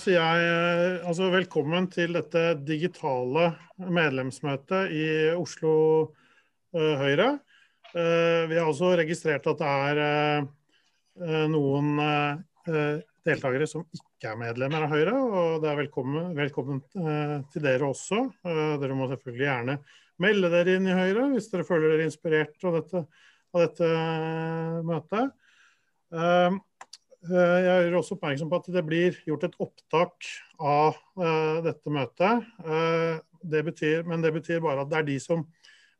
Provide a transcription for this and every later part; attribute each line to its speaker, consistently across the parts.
Speaker 1: sier jeg altså velkommen til dette digitale medlemsmøtet i Oslo uh, Høyre. Uh, vi har også registrert at det er uh, noen deltakere som ikke er medlemmer av Høyre, og det er velkommen, velkommen til dere også. dere må selvfølgelig gjerne melde dere inn i Høyre hvis dere føler dere inspirert av dette, av dette møtet. Eh, jeg gjør også oppmerksom på at det blir gjort et opptak av uh, dette møtet. Uh, det betyr, men det betyr bare at det er de som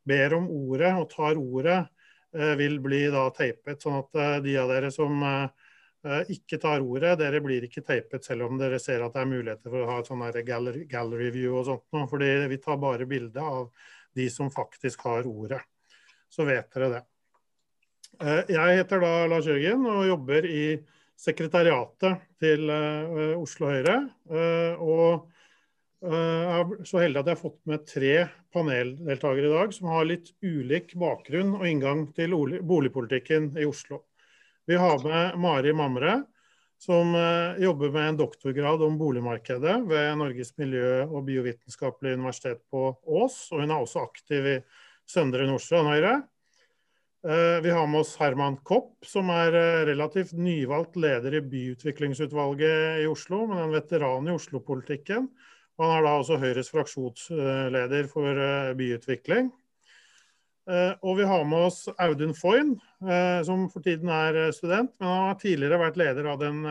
Speaker 1: ber om ordet og tar ordet, vil bli da teipet. Sånn at de av dere som ikke tar ordet, dere blir ikke teipet selv om dere ser at det er muligheter for å ha et sånn gallery, gallery view og sånt. noe. fordi vi tar bare bilde av de som faktisk har ordet. Så vet dere det. Jeg heter da Lars Jørgen og jobber i sekretariatet til uh, Oslo Høyre. Uh, og jeg er så heldig at jeg har fått med tre paneldeltakere i dag som har litt ulik bakgrunn og inngang til boligpolitikken i Oslo. Vi har med Mari Mamre, som jobber med en doktorgrad om boligmarkedet ved Norges miljø- og biovitenskapelige universitet på Ås. Og hun er også aktiv i Søndre Nordstrand Høyre. Eh, vi har med oss Herman Kopp, som er eh, relativt nyvalgt leder i byutviklingsutvalget i Oslo, men en veteran i Oslo-politikken. Han er da også Høyres fraksjonsleder for eh, byutvikling. Og vi har med oss Audun Foyn, som for tiden er student, men han har tidligere vært leder av Den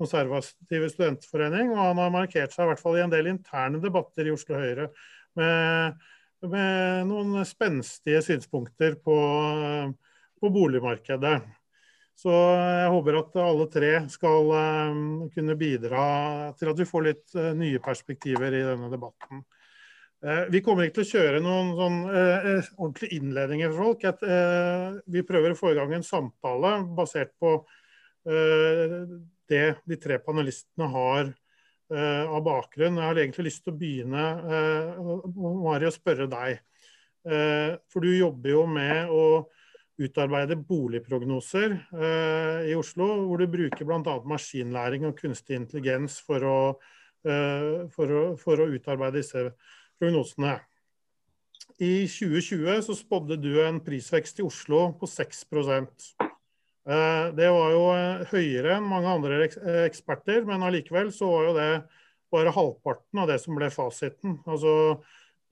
Speaker 1: konservative studentforening, og han har markert seg i hvert fall i en del interne debatter i Oslo Høyre med med noen spenstige synspunkter på, på, boligmarkedet. Så jeg håper at alle tre skal uh, kunne bidra til at vi får litt uh, nye perspektiver i denne debatten. Uh, vi kommer ikke til å kjøre noen sånn ordentlige innledninger for folk. At, vi prøver å få i gang en samtale basert på det de tre panelistene har av bakgrunn. Jeg har egentlig lyst til å begynne uh, Mari, å spørre deg. Uh, for du jobber jo med å utarbeide boligprognoser i Oslo, hvor du bruker bl.a. maskinlæring og kunstig intelligens for å, for, å, for å, utarbeide disse prognosene. I 2020 så spådde du en prisvekst i Oslo på 6 Eh, det var jo eh, høyere enn mange andre eksperter, men allikevel så var jo det bare halvparten av det som ble fasiten. Altså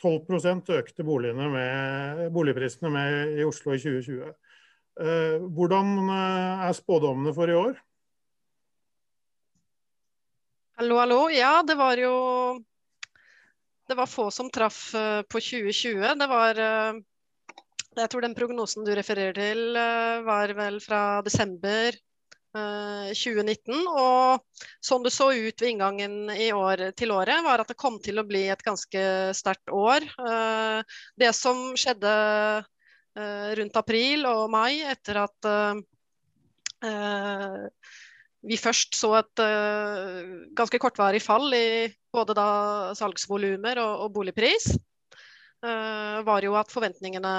Speaker 1: 12 økte med, boligprisene med i Oslo i 2020. Eh, hvordan er spådommene for i år?
Speaker 2: Hallo, hallo. Ja, det var jo Det var få som traff på 2020. Det var jeg tror den prognosen du refererer til, eh, var vel fra desember 2019. Eh, og sånn det så ut ved inngangen år, til året, var at det kom til å bli et ganske sterkt år. Eh, det som skjedde rundt april og mai, etter at vi først så et ganske kortvarig fall i både da salgsvolumer og, og boligpris, var jo at forventningene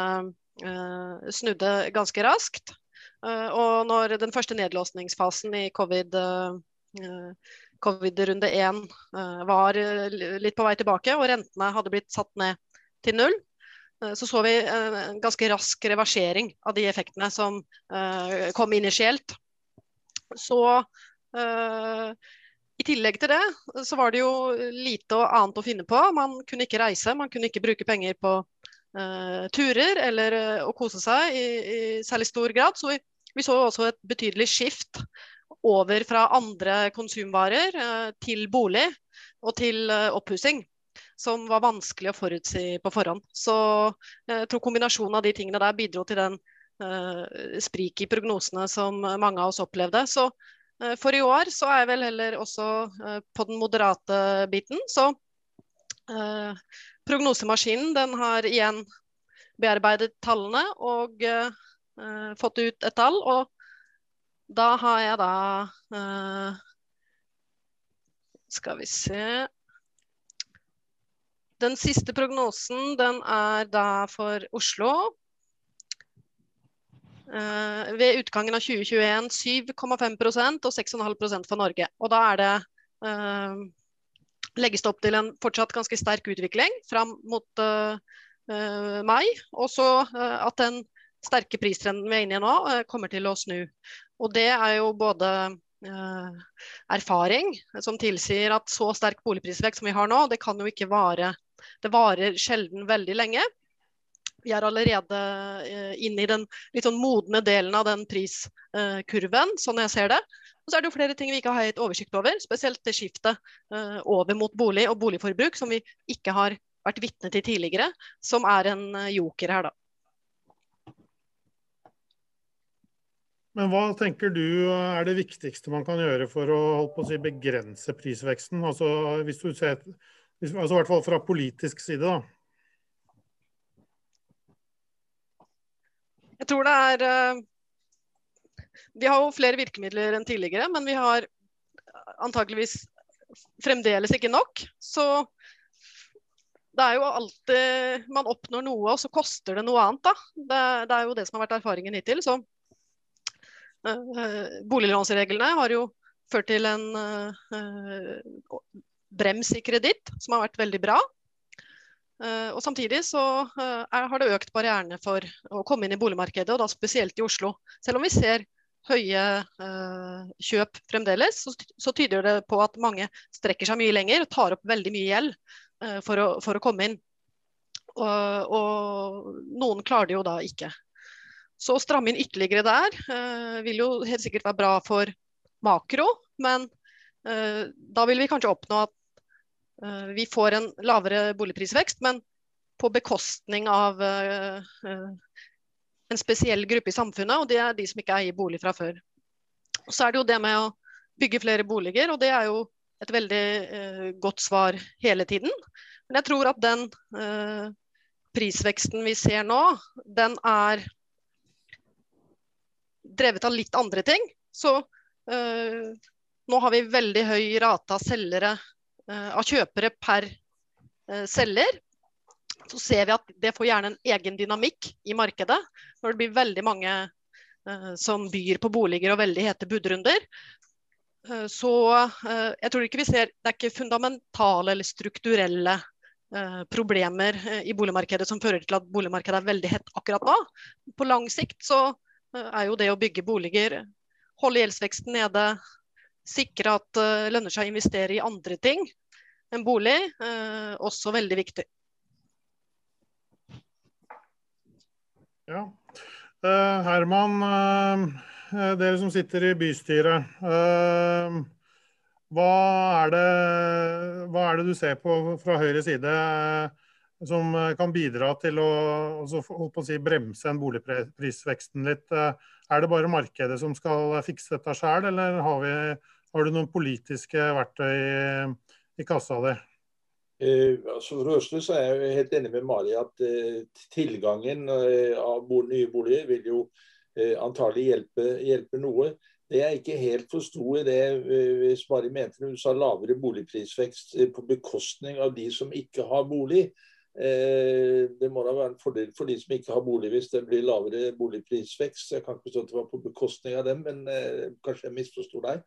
Speaker 2: snudde ganske raskt. Eh, og når den første nedlåsningsfasen i covid eh, covid-runde 1 var litt på vei tilbake, og rentene hadde blitt satt ned til null, så så vi en ganske rask reversering av de effektene som kom initielt. Så i tillegg til det så var det jo lite annet å finne på. Man kunne ikke reise, man kunne ikke bruke penger på uh, turer eller uh, å kose seg i, i, særlig stor grad. Så vi, vi så også et betydelig skift over fra andre konsumvarer uh, til bolig og til oppussing. Som var vanskelig å forutsi på forhånd. Så jeg tror kombinasjonen av de tingene der bidro til den sprik i prognosene som mange av oss opplevde. Så for i år så er jeg vel heller også på den moderate biten. Så Prognosemaskinen den har igjen bearbeidet tallene og uh, fått ut et tall. Og da har jeg da uh, Skal vi se Den siste prognosen den er da for Oslo. Uh, ved utgangen av 2021 7,5% og 6,5% for Norge. Og da er det legges det opp til en fortsatt ganske sterk utvikling fram mot uh, uh, mai. Og så uh, at den sterke pristrenden vi er inne i nå, kommer til å snu. Og det er jo både erfaring som tilsier at så sterk boligprisvekst som vi har nå, det kan jo ikke vare. Det varer sjelden veldig lenge. Vi er allerede inne i den litt sånn modne delen av den priskurven, sånn jeg ser det. Og så er det jo flere ting vi ikke har helt oversikt over, spesielt det skiftet uh, over mot bolig og boligforbruk som vi ikke har vært vitne til tidligere, som er en uh, joker her, da.
Speaker 1: Men hva tenker du er det viktigste man kan gjøre for å, å si, begrense prisveksten? Altså, hvis du ser, altså I hvert fall fra politisk side, da.
Speaker 2: Jeg tror det er uh, vi har jo flere virkemidler enn tidligere, men vi har antakeligvis fremdeles ikke nok. Så det er jo alltid Man oppnår noe, og så koster det noe annet, da. Det, det er jo det som har vært erfaringen hittil. Så uh, boliglånsreglene har jo ført til en uh, brems i kreditt, som har vært veldig bra. Uh, og Samtidig så uh, er, har det økt barrierene for å komme inn i boligmarkedet, og da spesielt i Oslo. Selv om vi ser høye eh, kjøp fremdeles, så, så, tyder det på at mange strekker seg mye lenger og tar opp veldig mye gjeld eh, for, å, for, å, komme inn. Og, og, noen klarer det jo da ikke. Så å stramme inn ytterligere der eh, vil jo helt sikkert være bra for makro, men eh, da vil vi kanskje oppnå at eh, vi får en lavere boligprisvekst, men på bekostning av uh, en spesiell gruppe i samfunnet, og det er de som ikke eier bolig fra før. Så er det jo det med å bygge flere boliger, og det er jo et veldig eh, godt svar hele tiden. Men jeg tror at den eh, prisveksten vi ser nå, den er drevet av litt andre ting. Så eh, nå har vi veldig høy rate av selgere, eh, av kjøpere per eh, selger så ser vi at det får gjerne en egen dynamikk i markedet. Når det blir veldig mange uh, som byr på boliger og veldig hete budrunder. Så jeg tror ikke vi ser Det er ikke fundamentale eller strukturelle problemer i boligmarkedet som fører til at boligmarkedet er veldig hett akkurat nå. På lang sikt så er jo det å bygge boliger, holde gjeldsveksten nede, sikre at det lønner seg å investere i andre ting enn bolig, også veldig viktig.
Speaker 1: Ja. Uh, Herman, dere som sitter i bystyret. Hva, er det, hva, er det, du ser på fra høyre side som kan bidra til å, å si, bremse en boligprisveksten litt? Er det bare markedet som skal fikse dette sjøl, eller har, vi, har, du noen politiske verktøy i, kassa di?
Speaker 3: Eh, altså for første så er jeg helt enig med Mari at eh, tilgangen eh, av nye boliger vil jo eh, antagelig hjelpe, hjelpe, noe. Det jeg ikke helt forsto i det eh, hvis Mari mente hun sa lavere boligprisvekst eh, på bekostning av de som ikke har bolig. Eh, det må da være en fordel for de som ikke har bolig hvis det blir lavere boligprisvekst. Jeg kan ikke forstå at det var på bekostning av dem, men eh, kanskje jeg misforsto deg.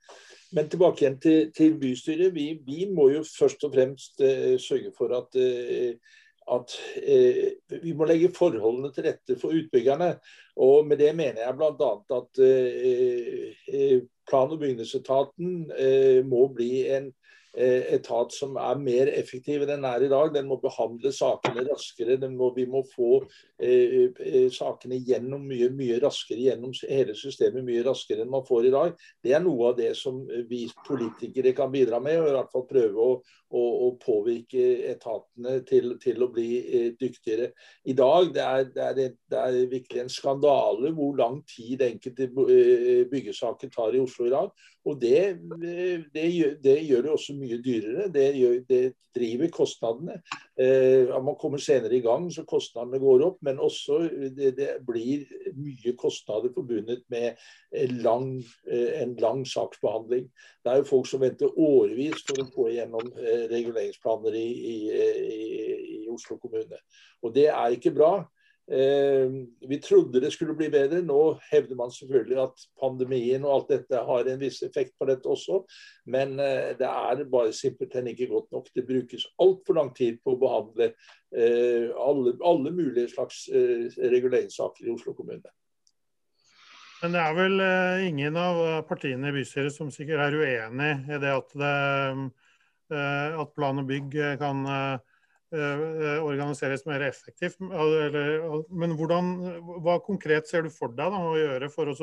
Speaker 3: Men tilbake igjen til, til bystyret. Vi, vi, må jo først og fremst eh, sørge for at, at vi må legge forholdene til rette for utbyggerne. Og med det mener jeg bl.a. at plan- og bygningsetaten må bli en etat som er mer effektiv enn den er i dag. Den må behandle sakene raskere. Må, vi må få eh, eh, sakene gjennom mye, mye raskere gjennom hele systemet mye raskere enn man får i dag. Det er noe av det som vi politikere kan bidra med, og i hvert fall prøve å, å, å påvirke etatene til, til, å bli eh, dyktigere. I dag det er det, er, det er virkelig en skandale hvor lang tid enkelte eh, byggesaker tar i Oslo i dag. Og det, det, det gjør det også mye dyrere. Det, gjør, det driver kostnadene. Eh, man kommer senere i gang, så kostnadene går opp. Men også det, blir mye kostnader forbundet med en lang, eh, en lang, saksbehandling. Det er jo folk som venter årevis for å få igjennom eh, reguleringsplaner i, i, i, i Oslo kommune. Og det er ikke bra. Eh, vi trodde det skulle bli bedre. Nå hevder man selvfølgelig at pandemien og alt dette har en viss effekt på dette også. Men eh, det er bare simpelthen ikke godt nok. Det brukes altfor lang tid på å behandle eh, alle, alle mulige slags reguleringssaker i Oslo kommune.
Speaker 1: Men det er vel ingen av partiene i bystyret som sikkert er uenig i det at, det, at plan og bygg kan organiseres mer effektivt. Men hvordan, hva konkret ser du for deg da, å gjøre for å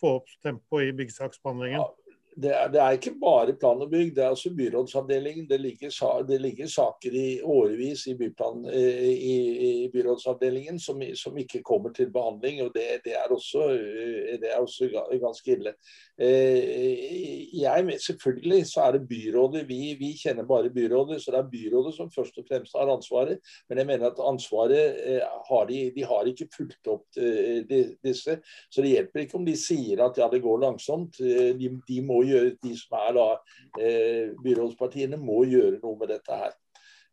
Speaker 1: få opp tempoet i byggsaksbehandlingen? Ja,
Speaker 3: det er, det er, ikke bare plan og bygg, det er også byrådsavdelingen. Det ligger, det ligger saker i årevis i, byplan, eh, i, i byrådsavdelingen som, som, ikke kommer til behandling. og Det, det er, også, eh, er, også, ganske ille. Eh, jeg, selvfølgelig så er det byrådet, vi, vi, kjenner bare byrådet, så det er byrådet som først og fremst har ansvaret. Men jeg mener at ansvaret har de, de har ikke fulgt opp disse. Så det hjelper ikke om de sier at ja, det går langsomt. De, de må gjøre, de som er da eh, byrådspartiene, må gjøre noe med dette her.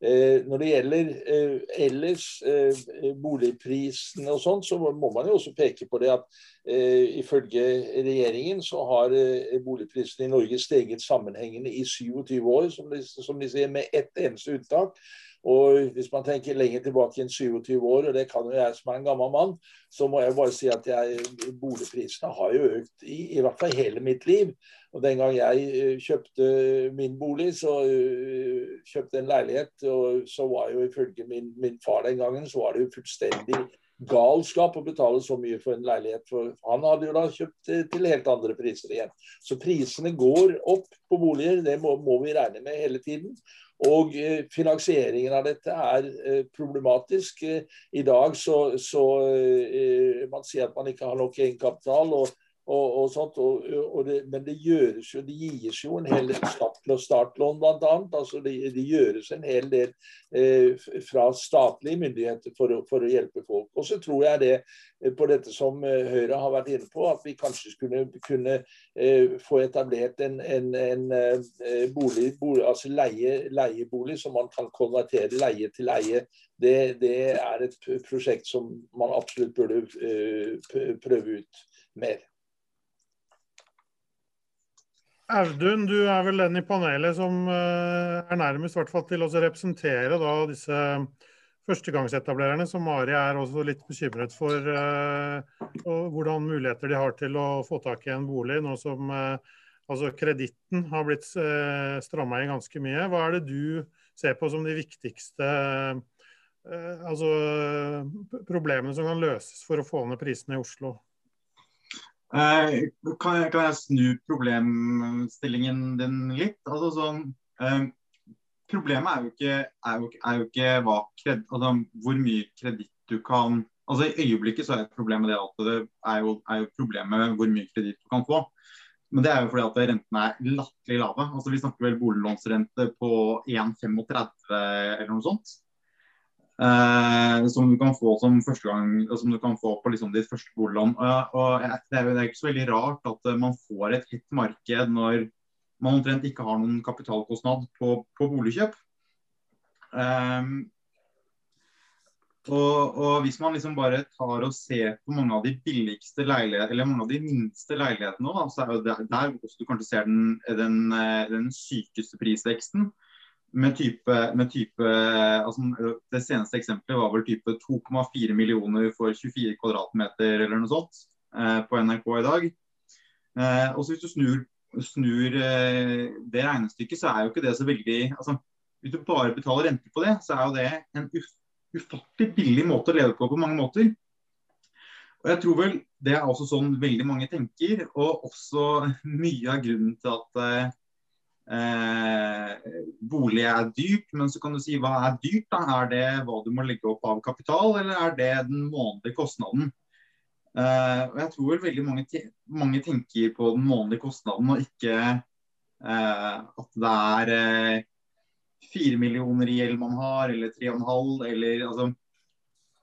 Speaker 3: Eh, når det gjelder eh, ellers boligprisene og sånn, så må man jo også peke på det at ifølge regjeringen så har boligprisene i Norge steget sammenhengende i 27 år, som de, som de sier, med ett eneste unntak. Og hvis man tenker lenger tilbake enn 27 år, og det kan jo jeg som er en gammel mann, så må jeg bare si at jeg, boligprisene har jo økt i, i hvert fall hele mitt liv. Og Den gang jeg eh, kjøpte min bolig, så uh, kjøpte en leilighet, og så var jo ifølge min, min, far den gangen, så var det jo fullstendig galskap å betale så mye for en leilighet. For han hadde jo da kjøpt til helt andre priser igjen. Så prisene går opp på boliger, det må, må vi regne med hele tiden. Og eh, finansieringen av dette er eh, problematisk. Eh, I dag så, så man sier at man ikke har nok egenkapital. og og, og sånt, og, og det, men det gjøres jo, det gis jo en hel del startlån bl.a. Altså det, det, gjøres en hel del eh, fra statlige myndigheter for å, for å, hjelpe folk. Og så tror jeg det eh, på dette som eh, Høyre har vært inne på, at vi kanskje skulle kunne eh, få etablert en, en, en eh, bolig, bolig, altså leie, leiebolig som man kan konvertere leie til leie. Det, det er et prosjekt som man absolutt burde eh, prøve ut mer.
Speaker 1: Audun, du er vel den i panelet som eh, er nærmest til å representere da, disse førstegangsetablererne, som Mari er også litt bekymret for og hvordan muligheter de har til å få tak i en bolig, nå som uh, altså kreditten har blitt uh, stramma inn ganske mye. Hva er det du ser på som de viktigste altså, problemene som kan løses for å få ned prisene i Oslo?
Speaker 4: Eh, kan, kan, jeg, snu problemstillingen din litt? Altså sånn eh, Problemet er jo ikke, er jo, er jo ikke hva, altså, hvor mye kreditt du kan Altså I øyeblikket så er problemet det at det er jo, er jo problemet hvor mye kreditt du kan få. Men det er jo fordi at rentene er latterlig lave. Altså Vi snakker vel boliglånsrente på 1,35 eller noe sånt. Uh, som du kan få som første gang, som du kan få på liksom ditt første boliglån. Uh, og det er, jo, ikke så veldig rart at uh, man får et hett marked når man omtrent ikke har noen kapitalkostnad på, på boligkjøp. Um, og, og, hvis man liksom bare tar og ser på mange av de billigste leilighetene, eller mange av de minste leilighetene da, så er det der også du kanskje ser den, den, den sykeste prisveksten med type, med type altså Det seneste eksempelet var vel type 2,4 millioner for 24 kvadratmeter eller noe sånt eh, på NRK i dag. Eh, og Hvis du snur, snur eh, det regnestykket, så er jo ikke det så veldig altså, Hvis du bare betaler renter på det, så er jo det en ufattelig billig måte å leve på på mange måter. Og jeg tror vel Det er også sånn veldig mange tenker, og også mye av grunnen til at eh, bolig er dyrt, men så kan du si hva er dyrt? da? Er det hva du må legge opp av kapital, eller er det den månedlige kostnaden? Eh, og Jeg tror vel veldig mange, mange, tenker på den månedlige kostnaden, og ikke eh, at det er eh, fire millioner i gjeld man har, eller tre og en halv, eller altså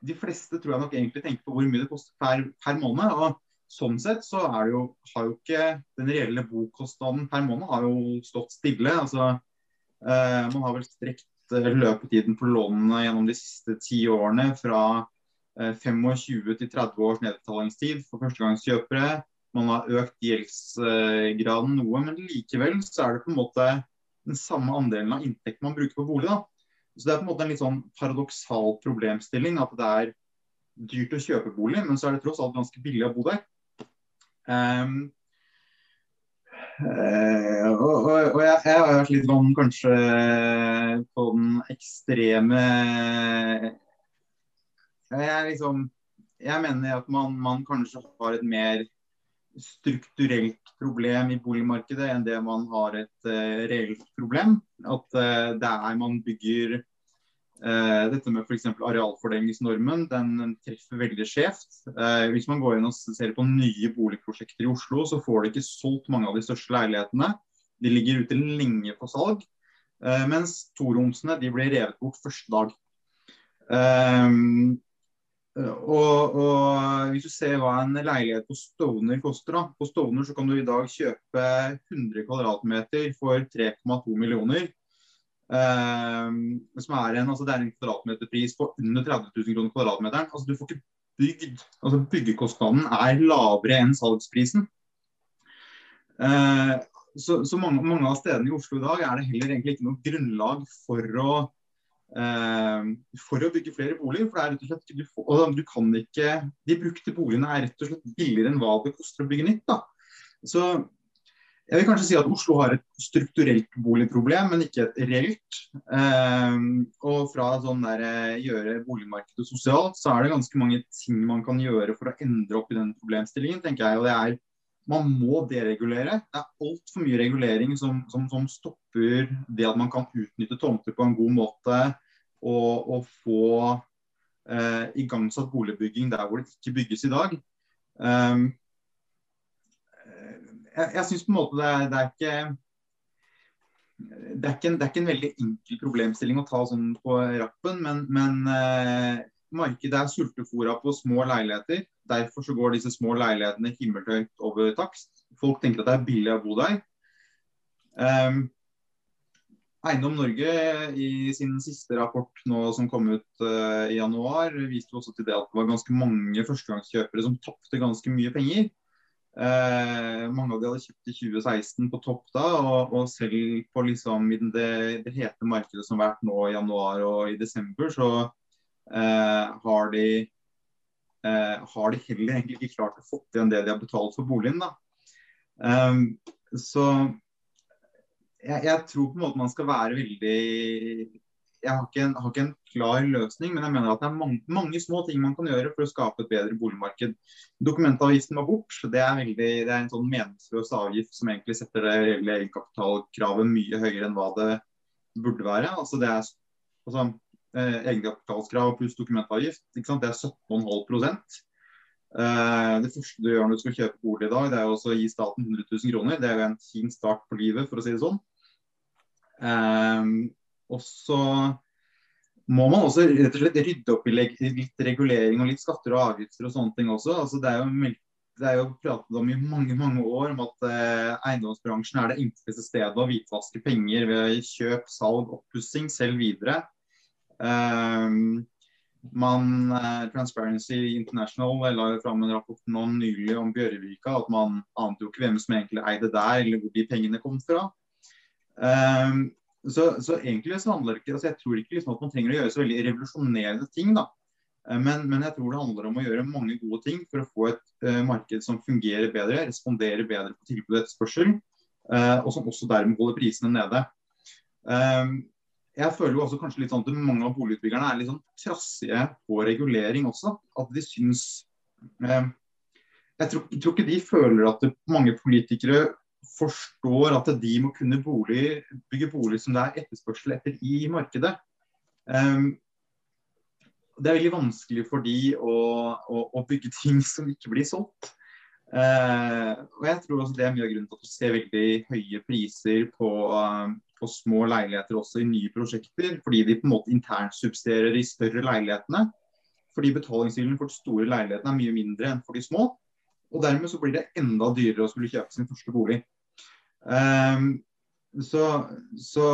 Speaker 4: De fleste tror jeg nok egentlig tenker på hvor mye det koster per, per måned. og sånn sett så jo, har jo ikke den reelle bokostnaden per måned har jo stått stille. altså eh, Man har vel strekt løpetiden på lånene gjennom de siste ti årene fra 25-30 års nedbetalingstid for førstegangskjøpere. Man har økt gjeldsgraden noe, men likevel så er det på en måte den samme andelen av inntekten man bruker på bolig. da. Så Det er på en måte en litt sånn paradoksal problemstilling at det er dyrt å kjøpe bolig, men så er det tross alt ganske billig å bo der. Um, uh, og, og, jeg, jeg, har vært litt vann kanskje på den ekstreme Jeg liksom Jeg mener at man, man kanskje har et mer strukturelt problem i boligmarkedet enn det man har et uh, reelt problem. At uh, det er man bygger Dette med f.eks. arealfordelingsnormen, den treffer veldig skjevt. hvis man går inn og ser på nye boligprosjekter i Oslo, så får de ikke solgt mange av de største leilighetene. De ligger ute lenge på salg. mens toromsene de blir revet bort første dag. Og, og, Hvis du ser hva en leilighet på Stovner koster da. På Stovner så kan du i dag kjøpe 100 kvadratmeter for 3,2 millioner. Eh, som er en, altså det er en kvadratmeterpris på under 30 000 kroner kvadratmeteren. Altså du får ikke bygd, altså Byggekostnaden er lavere enn salgsprisen. Eh, så, så mange, mange, av stedene i Oslo i dag er det heller egentlig ikke noe grunnlag for å Eh, for å bygge flere boliger. for det er rett og slett, du, og du kan ikke, De brukte boligene er rett og slett billigere enn hva det koster å bygge nytt. da. Så jeg vil kanskje si at Oslo har et strukturelt boligproblem, men ikke et reelt. Eh, og fra sånn der, eh, gjøre boligmarkedet sosialt, så er det ganske mange ting man kan gjøre for å endre opp i den problemstillingen, tenker jeg. og det er man må deregulere. Det er altfor mye regulering som, som, som, stopper det at man kan utnytte tomter på en god måte og, og få eh, igangsatt boligbygging der hvor det ikke bygges i dag. Um, jeg jeg syns på en måte det er, det er ikke det er, ikke en, det er ikke en veldig enkel problemstilling å ta sånn på rappen, men, men eh, markedet er sultefòra på små leiligheter. Derfor så går disse små leilighetene himmelhøyt over takst. Folk tenker at det er billig å bo der. Um, Eiendom Norge i sin siste rapport nå som kom ut uh, i januar, viste også til det at det var ganske mange førstegangskjøpere som tapte ganske mye penger. Uh, mange av de hadde kjøpt i 2016 på topp da, og, og selv på liksom, det, det hete markedet som har vært nå i januar og i desember, så eh, har de eh, har de heller egentlig ikke klart å få igjen det de har betalt for boligen. Da. Um, så jeg, jeg, tror på en måte man skal være veldig jeg har, ikke en, har ikke en klar løsning, men jeg mener at det er mange, mange, små ting man kan gjøre for å skape et bedre boligmarked. Dokumentavgiften var bort. Det er, veldig, det er en sånn meningsløs avgift som egentlig setter det reelle egenkapitalkravet mye høyere enn hva det burde være. Altså det er, altså, eh, egenkapitalskrav pluss dokumentavgift, det er 17,5 eh, Det første du gjør når du skal kjøpe bolig i dag, det er å gi staten 100 000 kroner. Det er jo en fin start på livet, for å si det sånn. Eh, og så må man også rett og slett rydde opp i litt regulering og litt skatter og avgifter og sånne ting også. Altså, det er jo det er jo pratet om i mange mange år om at eh, eiendomsbransjen er det enkleste stedet å hvitvaske penger ved kjøp, salg, oppussing, selv videre. Um, man, uh, Transparency International la jo fram en rapport nå nylig om Bjørvika. At man ante jo ikke hvem som egentlig eide der, eller hvor de pengene kom fra. Um, så, så, egentlig så handler det ikke altså Jeg tror ikke liksom at man trenger å gjøre så veldig revolusjonerende ting. da. Uh, men, men, jeg tror det handler om å gjøre mange gode ting for å få et uh, marked som fungerer bedre, responderer bedre på tilbud og etterspørsel, og som også dermed holder prisene nede. Um, jeg føler jo også kanskje litt sånn at mange av boligutbyggerne er litt sånn trassige på regulering også. At de syns eh, jeg, tror, jeg, tror, ikke de føler at det, mange politikere forstår at de må kunne bolig, bygge bolig som det er etterspørsel etter i markedet. Um, det er veldig vanskelig for de å, å, å bygge ting som ikke blir solgt. Uh, og jeg tror også det er mye av grunnen til at du ser veldig høye priser på, uh, på små leiligheter også i nye prosjekter, fordi de på en måte internsubsidierer de større leilighetene. Fordi betalingsviljen for de store leilighetene er mye mindre enn for de små. Og dermed så blir det enda dyrere å skulle kjøpe sin første bolig. Um, så, så,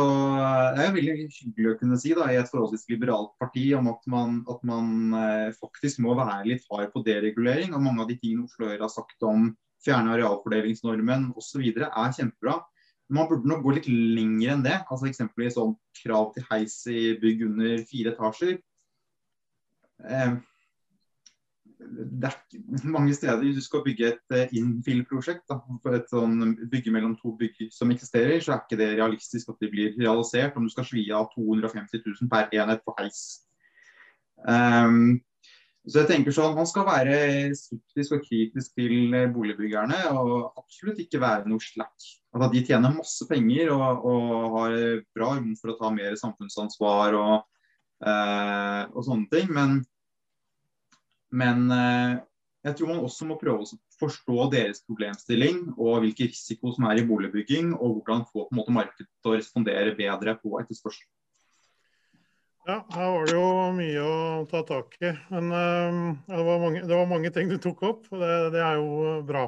Speaker 4: det er jo veldig hyggelig å kunne si da, i et forholdsvis liberalt parti om at man, at man eh, faktisk må være litt hard på deregulering. Og mange av de tingene Oslo Høyre har sagt om fjerne arealfordelingsnormen osv. er kjempebra. Man burde nok gå litt lenger enn det. altså Eksempelvis om krav til heis i bygg under fire etasjer. Eh, det er mange steder du skal bygge et uh, infill-prosjekt. Et sånn bygge mellom to bygg som eksisterer, så er ikke det realistisk at det blir realisert om du skal svi av 250 000 per enhet på heis. Um, så jeg tenker sånn, Man skal være skeptisk og kritisk til boligbyggerne og absolutt ikke være noe slack. At de tjener masse penger og, og har bra rom for å ta mer samfunnsansvar og, uh, og sånne ting. men men eh, jeg tror man også må prøve å forstå deres problemstilling og hvilke risiko som er i boligbygging, og hvordan få på en måte markedet til å respondere bedre på etterspørsel.
Speaker 1: Ja, her var det jo mye å ta tak i. Men uh, det, var mange, det, var mange, ting du tok opp, og det, det, er jo bra.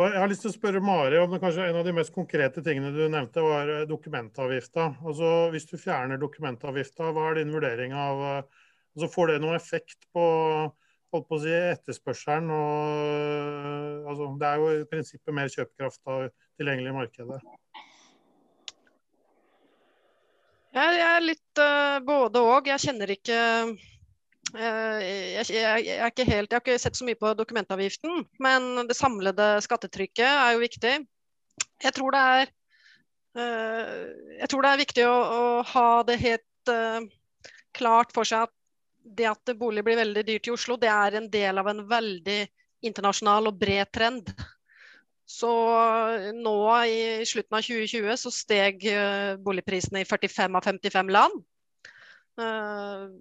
Speaker 1: Jeg har lyst til å spørre Mari om det kanskje en av de mest konkrete tingene du nevnte, var eh, dokumentavgifta. Altså, hvis du fjerner dokumentavgifta, hva er din vurdering av altså, Får det noen effekt på holdt på å si, etterspørselen. og altså, Det er jo i prinsippet mer kjøpekraft av tilgjengelig i markedet.
Speaker 2: Jeg er litt uh, både og. Jeg kjenner ikke uh, jeg, jeg, jeg, ikke helt, jeg har ikke sett så mye på dokumentavgiften, men det samlede skattetrykket er jo viktig. Jeg tror det er, uh, jeg tror det er viktig å, å ha det helt klart for seg at det at bolig blir veldig dyrt i Oslo, det er en del av en veldig internasjonal og bred trend. Så nå i slutten av 2020 så steg eh, boligprisene i 45 av 55 land. Uh,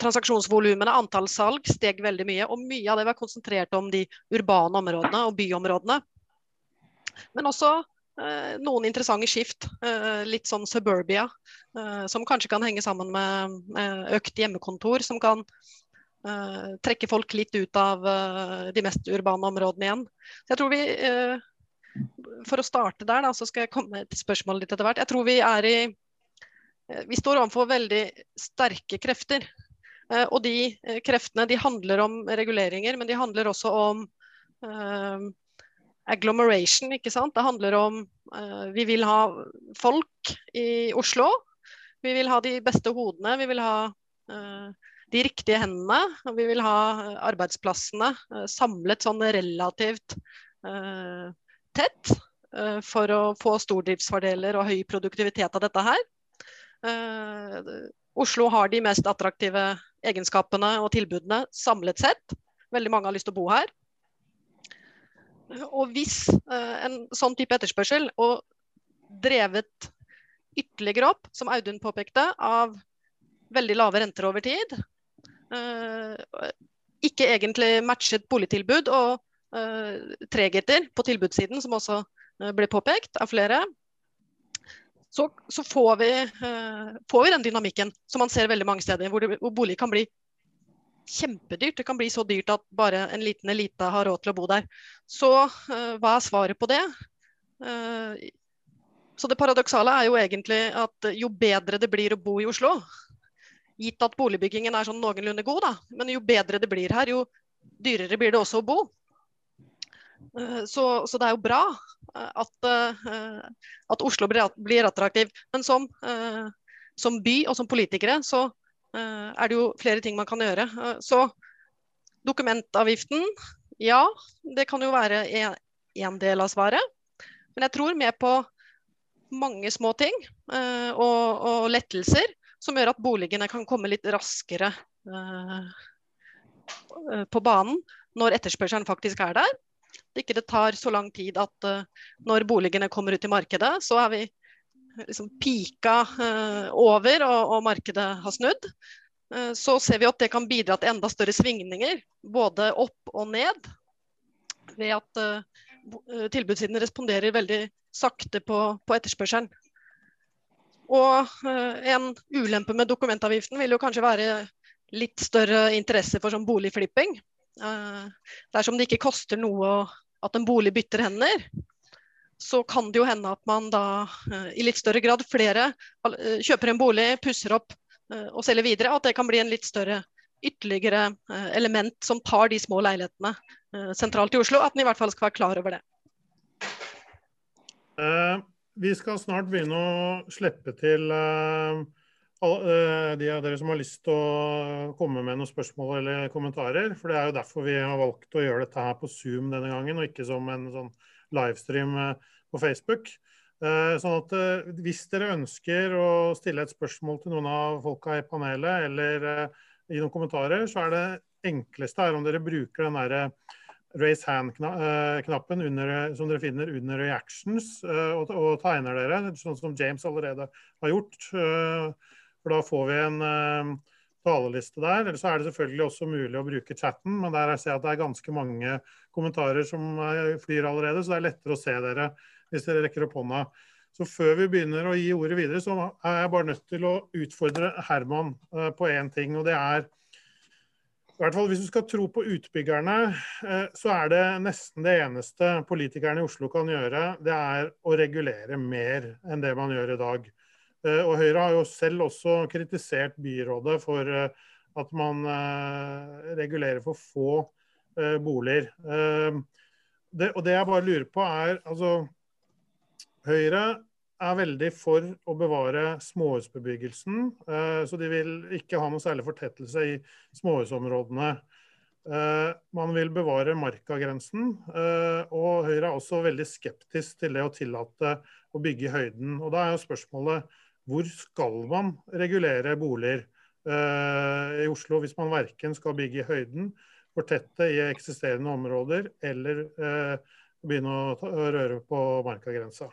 Speaker 2: transaksjonsvolumene, antall salg, steg veldig mye. Og mye av det var konsentrert om de urbane områdene og byområdene. Men også Eh, noen interessante skift. Eh, litt sånn suburbia, eh, som kanskje kan henge sammen med økt hjemmekontor, som kan trekke folk litt ut av de mest urbane områdene igjen. Så jeg tror vi For å starte der, da, så skal jeg komme til spørsmålet litt etter hvert. Jeg tror vi er i Vi står overfor veldig sterke krefter. Og de kreftene de handler om reguleringer, men de handler også om agglomeration. ikke sant? Det handler om uh, Vi vil ha folk i Oslo. Vi vil ha de beste hodene. Vi vil ha uh, de riktige hendene. Og vi vil ha arbeidsplassene uh, samlet sånn relativt tett for å få stordriftsfordeler og høy produktivitet av dette her. Oslo har de mest attraktive egenskapene og tilbudene samlet sett. Veldig mange har lyst til å bo her. Og hvis eh, en sånn type etterspørsel, og drevet ytterligere opp, som Audun påpekte, av veldig lave renter over tid, eh, ikke egentlig matchet boligtilbud og eh, tregheter på tilbudssiden, som også ble påpekt av flere, så, så får, vi, får, vi, den dynamikken som man ser veldig mange steder, hvor, det, hvor bolig kan bli kjempedyrt. Det kan bli så dyrt at bare en liten elite har råd til å bo der. Så uh, hva er svaret på det? Uh, så det paradoksale er jo egentlig at jo bedre det blir å bo i Oslo, gitt at boligbyggingen er sånn noenlunde god, da, men jo bedre det blir her, jo dyrere blir det også å bo. Uh, så, så, det er jo bra at, at Oslo blir, blir, attraktiv. Men som, som by og som politikere så Eh, er det jo flere ting man kan gjøre. Eh, så dokumentavgiften, ja, det kan jo være en del av svaret. Men jeg tror med på mange små ting uh, og, og, lettelser som gjør at boligene kan komme litt raskere på banen når etterspørselen faktisk er der. Ikke det tar så lang tid at når boligene kommer ut i markedet, så er vi liksom pika eh, over og, og, markedet har snudd, eh, så ser vi at det kan bidra til enda større svingninger, både opp og ned. Ved at eh, tilbudssiden responderer veldig sakte på, på etterspørselen. Og en ulempe med dokumentavgiften vil jo kanskje være litt større interesse for sånn boligflipping. Dersom det ikke koster noe at en bolig bytter hender, så kan det jo hende at man da i litt større grad flere kjøper en bolig, pusser opp og selger videre. At det kan bli en litt større ytterligere element som tar de små leilighetene sentralt i Oslo. At en i hvert fall skal være klar over det.
Speaker 1: Vi skal snart begynne å slippe til de av dere som har lyst til å komme med noen spørsmål eller kommentarer. For det er jo derfor vi har valgt å gjøre dette her på Zoom denne gangen, og ikke som en sånn livestream på Facebook. Sånn at hvis dere ønsker å stille et spørsmål til noen av folka i panelet, eller i noen kommentarer, så er det enkleste er om dere bruker den derre raise hand-knappen som dere finner under reactions, og, tegner dere, sånn som James allerede har gjort. For da får vi en taleliste der. Eller så er det selvfølgelig også mulig å bruke chatten, men der ser jeg at det er ganske mange kommentarer som flyr allerede, så det er lettere å se dere hvis dere rekker opp hånda. Så før vi begynner å gi ordet videre, så er jeg bare nødt til å utfordre Herman uh, på én ting. Og det er i hvert fall Hvis du skal tro på utbyggerne, uh, så er det nesten det eneste politikerne i Oslo kan gjøre, det er å regulere mer enn det man gjør i dag. Eh, og Høyre har jo selv også kritisert byrådet for eh, at man eh, regulerer for få boliger. Det, og det jeg bare lurer på er altså Høyre er veldig for å bevare småhusbebyggelsen. Så de vil ikke ha noe særlig fortettelse i småhusområdene. Man vil bevare markagrensen. Og Høyre er også veldig skeptisk til det å tillate å bygge i høyden. Og da er jo spørsmålet hvor skal man regulere boliger i Oslo hvis man verken skal bygge i høyden, fortette i eksisterende områder eller begynne å røre på markagrensa?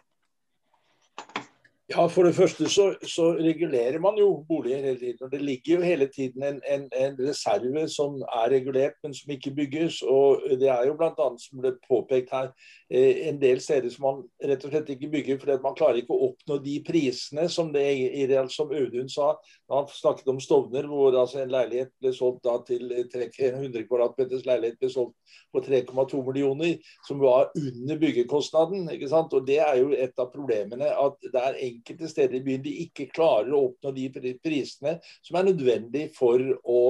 Speaker 3: Ja, For det første så, så, regulerer man jo boliger hele tiden. og Det ligger jo hele tiden en, en, en, reserve som er regulert, men som ikke bygges. og Det er jo bl.a. som ble påpekt her, eh, en del steder som man rett og slett ikke bygger fordi man klarer ikke å oppnå de prisene som det ideelt som Audun sa. da Han snakket om Stovner, hvor altså en leilighet ble solgt da til 100 kvadratmeters leilighet ble solgt på 3,2 millioner, som var under byggekostnaden. ikke sant? Og Det er jo et av problemene. at det er enkelte steder i byen de ikke klarer å oppnå de prisene som er nødvendig for å,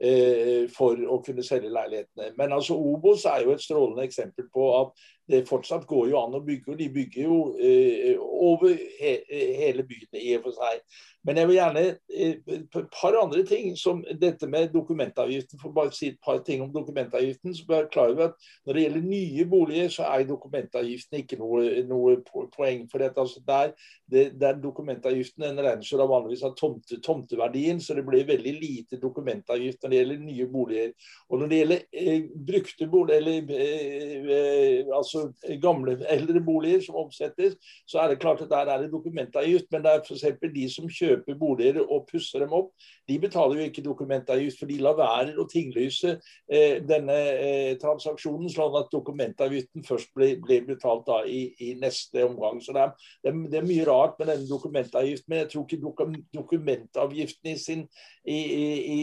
Speaker 3: eh, for å kunne selge leilighetene. Men altså Obos er jo et strålende eksempel på at det fortsatt går jo an å bygge, og de bygger jo eh, over he hele byen i og for seg. Men jeg vil gjerne eh, et par andre ting, som dette med dokumentavgiften. For bare å si et par ting om dokumentavgiften, så bør klar over at når det gjelder nye boliger, så er dokumentavgiften ikke noe, noe poeng. for dette. Altså der, det, der Dokumentavgiften den regner jo vanligvis av tomte, tomteverdien, så det blir veldig lite dokumentavgift når det gjelder nye boliger. Og når det gjelder eh, brukte boliger, eller eh, eh, altså gamle, eldre boliger som omsettes, så er det klart at der er det dokumentavgift. Men det er f.eks. de som kjøper kjøper boliger og pusser dem opp, de betaler jo ikke dokumentavgift, for de lar være å tinglyse eh, denne eh, transaksjonen, sånn at dokumentavgiften først blir, blir betalt da i, i, neste omgang. Så det er, det, er, mye rart med denne dokumentavgiften, men jeg tror ikke dokum, dokumentavgiften i, sin, i, i,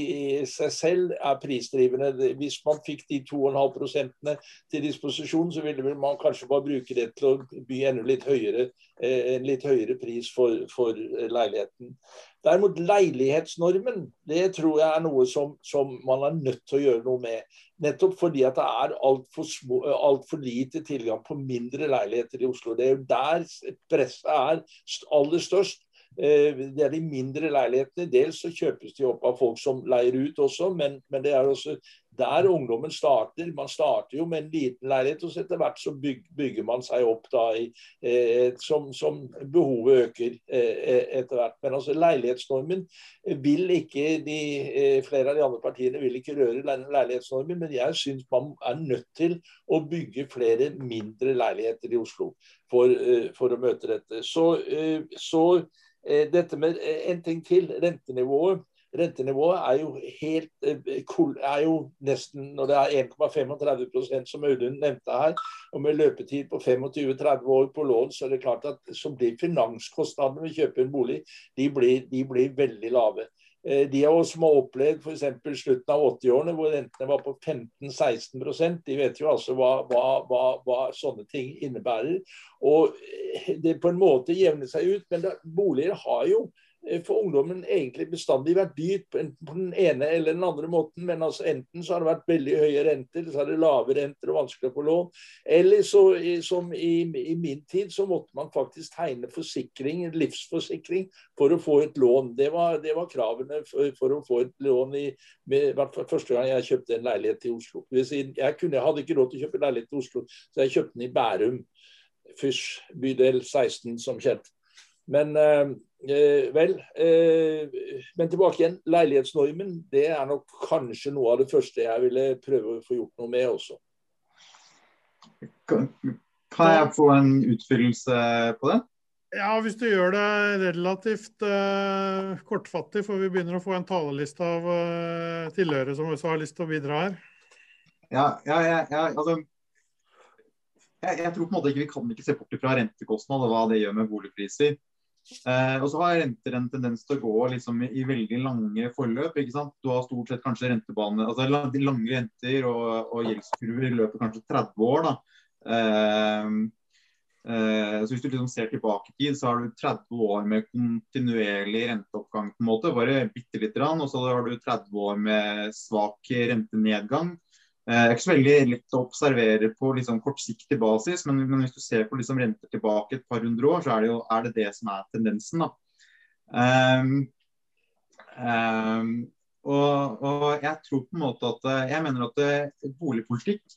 Speaker 3: seg selv er prisdrivende. Hvis man fikk de 2,5 til disposisjon, så ville man kanskje bare bruke det til å by enda litt høyere, en litt høyere pris for, for leiligheten. Derimot leilighetsnormen, det tror jeg er noe som, som, man er nødt til å gjøre noe med. Nettopp fordi at det er altfor alt for lite tilgang på mindre leiligheter i Oslo. Det er jo der presset er aller størst. Eh, det er de mindre leilighetene. Dels så kjøpes de opp av folk som leier ut også, men, men det er også der ungdommen starter. Man starter jo med en liten leilighet, og så etter hvert så bygger man seg opp da i, eh, som, som, behovet øker eh, etter hvert. Men altså leilighetsnormen vil ikke de, eh, Flere av de andre partiene vil ikke røre leilighetsnormen, men jeg syns man er nødt til å bygge flere mindre leiligheter i Oslo for, eh, for å møte dette. Så, eh, så eh, dette med en ting til, rentenivået. Rentenivået er jo, helt, eh, er jo nesten Når det er 1,35% som Audun nevnte her, og med løpetid på 25-30 år på lån, så er det klart at så blir finanskostnadene ved å kjøpe en bolig de blir, de blir veldig lave. Eh, de av oss som har opplevd f.eks. slutten av 80-årene hvor rentene var på 15-16% de vet jo altså hva, hva, hva, hva, sånne ting innebærer. Og eh, det på en måte jevner seg ut, men da, boliger har jo for ungdommen egentlig bestandig vært dyrt på den ene eller den andre måten. Men altså enten så har det vært veldig høye renter, så er det lave renter og vanskelig å få lån. Eller så, som i, i, min tid, så måtte man faktisk tegne forsikring, livsforsikring, for å få et lån. Det var, det var kravene for, for, å få et lån i med, første gang jeg kjøpte en leilighet i Oslo. Jeg, kunne, jeg hadde ikke råd til å kjøpe leilighet i Oslo, så jeg kjøpte den i Bærum. Fysj, bydel 16, som kjent. Men eh, vel. Eh, men tilbake igjen. Leilighetsnormen det er nok kanskje noe av det første jeg ville prøve å få gjort noe med også.
Speaker 4: Kan, kan jeg få en utfyllelse på det?
Speaker 1: Ja, hvis du gjør det relativt eh, kortfattig, for vi begynner å få en taleliste av eh, tilhørere som også har lyst til å bidra her.
Speaker 4: Ja, ja, ja, ja altså jeg, jeg, tror på en måte ikke vi kan ikke se bort fra rentekostnad og hva det gjør med boligpriser. Eh, og så har renter en tendens til å gå liksom, i, veldig lange forløp. ikke sant? Du har stort sett kanskje rentebane, altså lange renter og, og gjeldskurver løper kanskje 30 år. da. Eh, eh, så Hvis du liksom ser tilbake i tid, så har du 30 år med kontinuerlig renteoppgang. på en måte, bare bitte litt, Og så har du 30 år med svak rentenedgang. Det eh, er ikke så veldig lett å observere på liksom kortsiktig basis, men, men, hvis du ser på liksom renter tilbake et par hundre år, så er det, jo, er det det som er tendensen. Um, um, og, og, jeg tror på en måte at eh, jeg mener at eh, boligpolitikk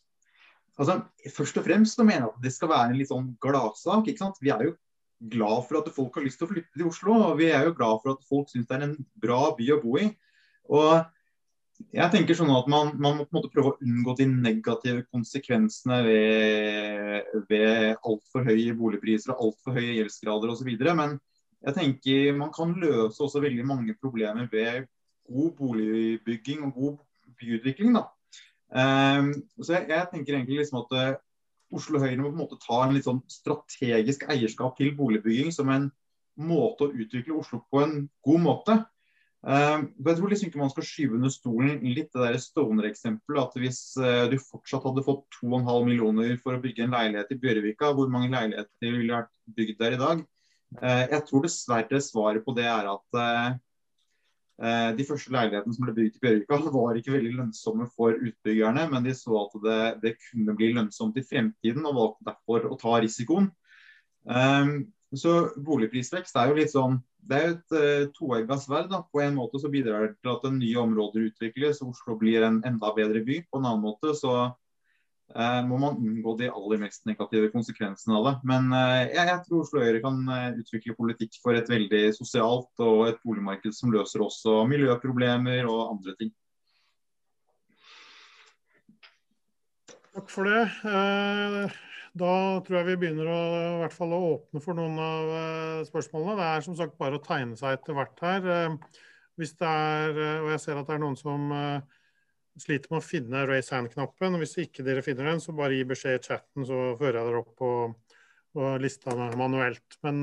Speaker 4: altså Først og fremst så mener jeg at det skal være en litt sånn gladsak. ikke sant? Vi er jo glad for at folk har lyst til å flytte til Oslo, og vi er jo glad for at folk syns det er en bra by å bo i. Og jeg tenker sånn at man, man, må på en måte prøve å unngå de negative konsekvensene ved, ved altfor høye boligpriser og altfor høye gjeldsgrader osv. Men jeg tenker man kan løse også veldig mange problemer ved god boligbygging og god byutvikling. da. Um, så jeg, jeg, tenker egentlig liksom at uh, Oslo Høyre må på en måte ta en litt sånn strategisk eierskap til boligbygging som en måte å utvikle Oslo på en god måte. Uh, jeg tror liksom ikke man skal skyve under stolen litt det der Stovner-eksempelet. At hvis uh, du fortsatt hadde fått 2,5 millioner for å bygge en leilighet i Bjørvika, hvor mange leiligheter ville vært bygd der i dag? Uh, jeg tror dessverre svaret på det er at de første leilighetene som ble bygd i Bjørvika, var ikke veldig lønnsomme for utbyggerne, men de så at det, det kunne bli lønnsomt i fremtiden, og valgte derfor å ta risikoen. Så boligprisvekst er jo litt sånn det er jo et uh, toegga sverd. På en måte så bidrar det til at nye områder utvikles, Oslo blir en enda bedre by. På en annen måte så uh, må man unngå de aller mest negative konsekvensene av det. Men uh, jeg, jeg, tror Oslo Høyre kan utvikle politikk for et veldig sosialt og et boligmarked som løser også miljøproblemer og andre ting.
Speaker 1: Takk for det. Da tror jeg vi begynner å, i hvert fall å åpne for noen av uh, spørsmålene. Det er som sagt bare å tegne seg etter hvert her. Uh, hvis det er, uh, og jeg ser at det er noen som sliter med å finne raise hand-knappen. Hvis ikke dere finner den, så bare gi beskjed i chatten, så fører jeg dere opp på, på lista manuelt. Men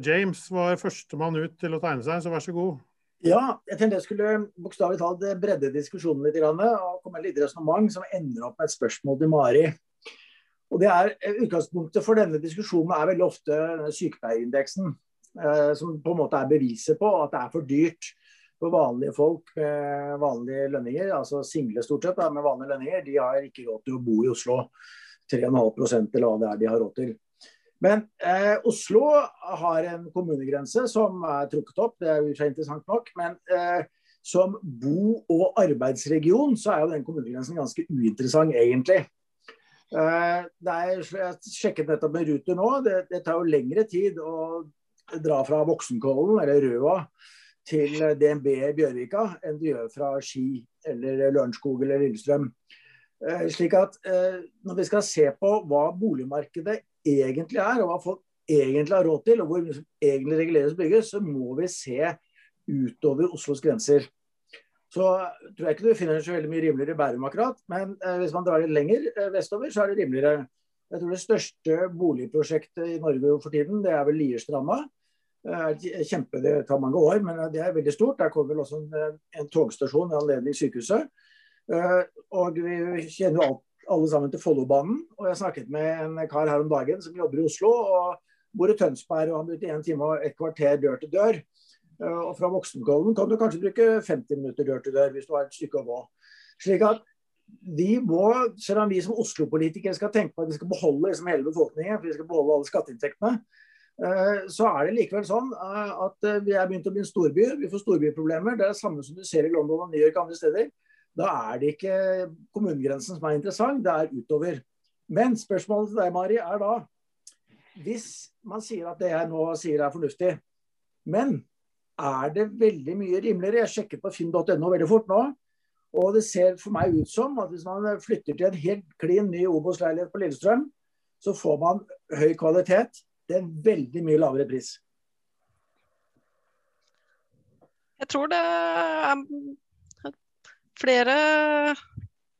Speaker 1: James var førstemann ut til å tegne seg, så vær så god.
Speaker 5: Ja, jeg tenkte jeg skulle bokstavelig talt bredde diskusjonen litt og komme med litt resonnement som ender opp med et spørsmål til Mari. Og det er eh, Utgangspunktet for denne diskusjonen er veldig ofte sykepleierindeksen. Eh, som på en måte er beviset på at det er for dyrt for vanlige folk med vanlige lønninger. Altså single stort sett med vanlige lønninger. De har ikke råd til å bo i Oslo. 3,5% eller hva det er de har råd til. Men eh, Oslo har en kommunegrense som er trukket opp, det er jo interessant nok. Men eh, som bo- og arbeidsregion så er jo den kommunegrensen ganske uinteressant, egentlig. Eh, er, jeg sjekket nettopp med Ruter nå. Det, det, tar jo lengre tid å dra fra Voksenkollen eller Røa til DNB i Bjørvika enn du gjør fra Ski eller Lørenskog eller Lillestrøm. Eh, slik at eh, Når vi skal se på hva boligmarkedet egentlig er, og hva folk egentlig har råd til, og hvor egentlig reguleres og bygges, så må vi se utover Oslos grenser så tror jeg ikke du finner så veldig mye rimeligere i Bærum akkurat. Men eh, hvis man drar litt lenger eh, vestover, så er det rimeligere. Jeg tror det største boligprosjektet i Norge for tiden, det er vel Lierstranda. Kjempe, det tar mange år, men det er veldig stort. Der kommer vel også en, en togstasjon i anledning sykehuset. Og vi kjenner jo alle sammen til Follobanen. Og jeg snakket med en kar her om dagen som jobber i Oslo og bor i Tønsberg. og Han brukte en time og et kvarter dør til dør. Og fra Voksenkollen kan du kanskje bruke 50 minutter dør til dør hvis du har et stykke å gå. Slik at vi må, selv om vi som Oslo-politikere skal tenke på at vi skal beholde liksom hele befolkningen, for vi skal beholde alle skatteinntektene, så er det likevel sånn at vi er begynt å bli en storby. Vi får storbyproblemer. Det er det samme som du ser i London og New York andre steder. Da er det ikke kommunegrensen som er interessant, det er utover. Men spørsmålet til deg, Mari, er da Hvis man sier at det jeg nå sier er fornuftig, men er det veldig mye rimeligere? Jeg sjekket på finn.no veldig fort nå. Og det ser for meg ut som at hvis man flytter til en helt klin ny Obos-leilighet på Lillestrøm, så får man høy kvalitet til en veldig mye lavere pris.
Speaker 2: Jeg tror det er flere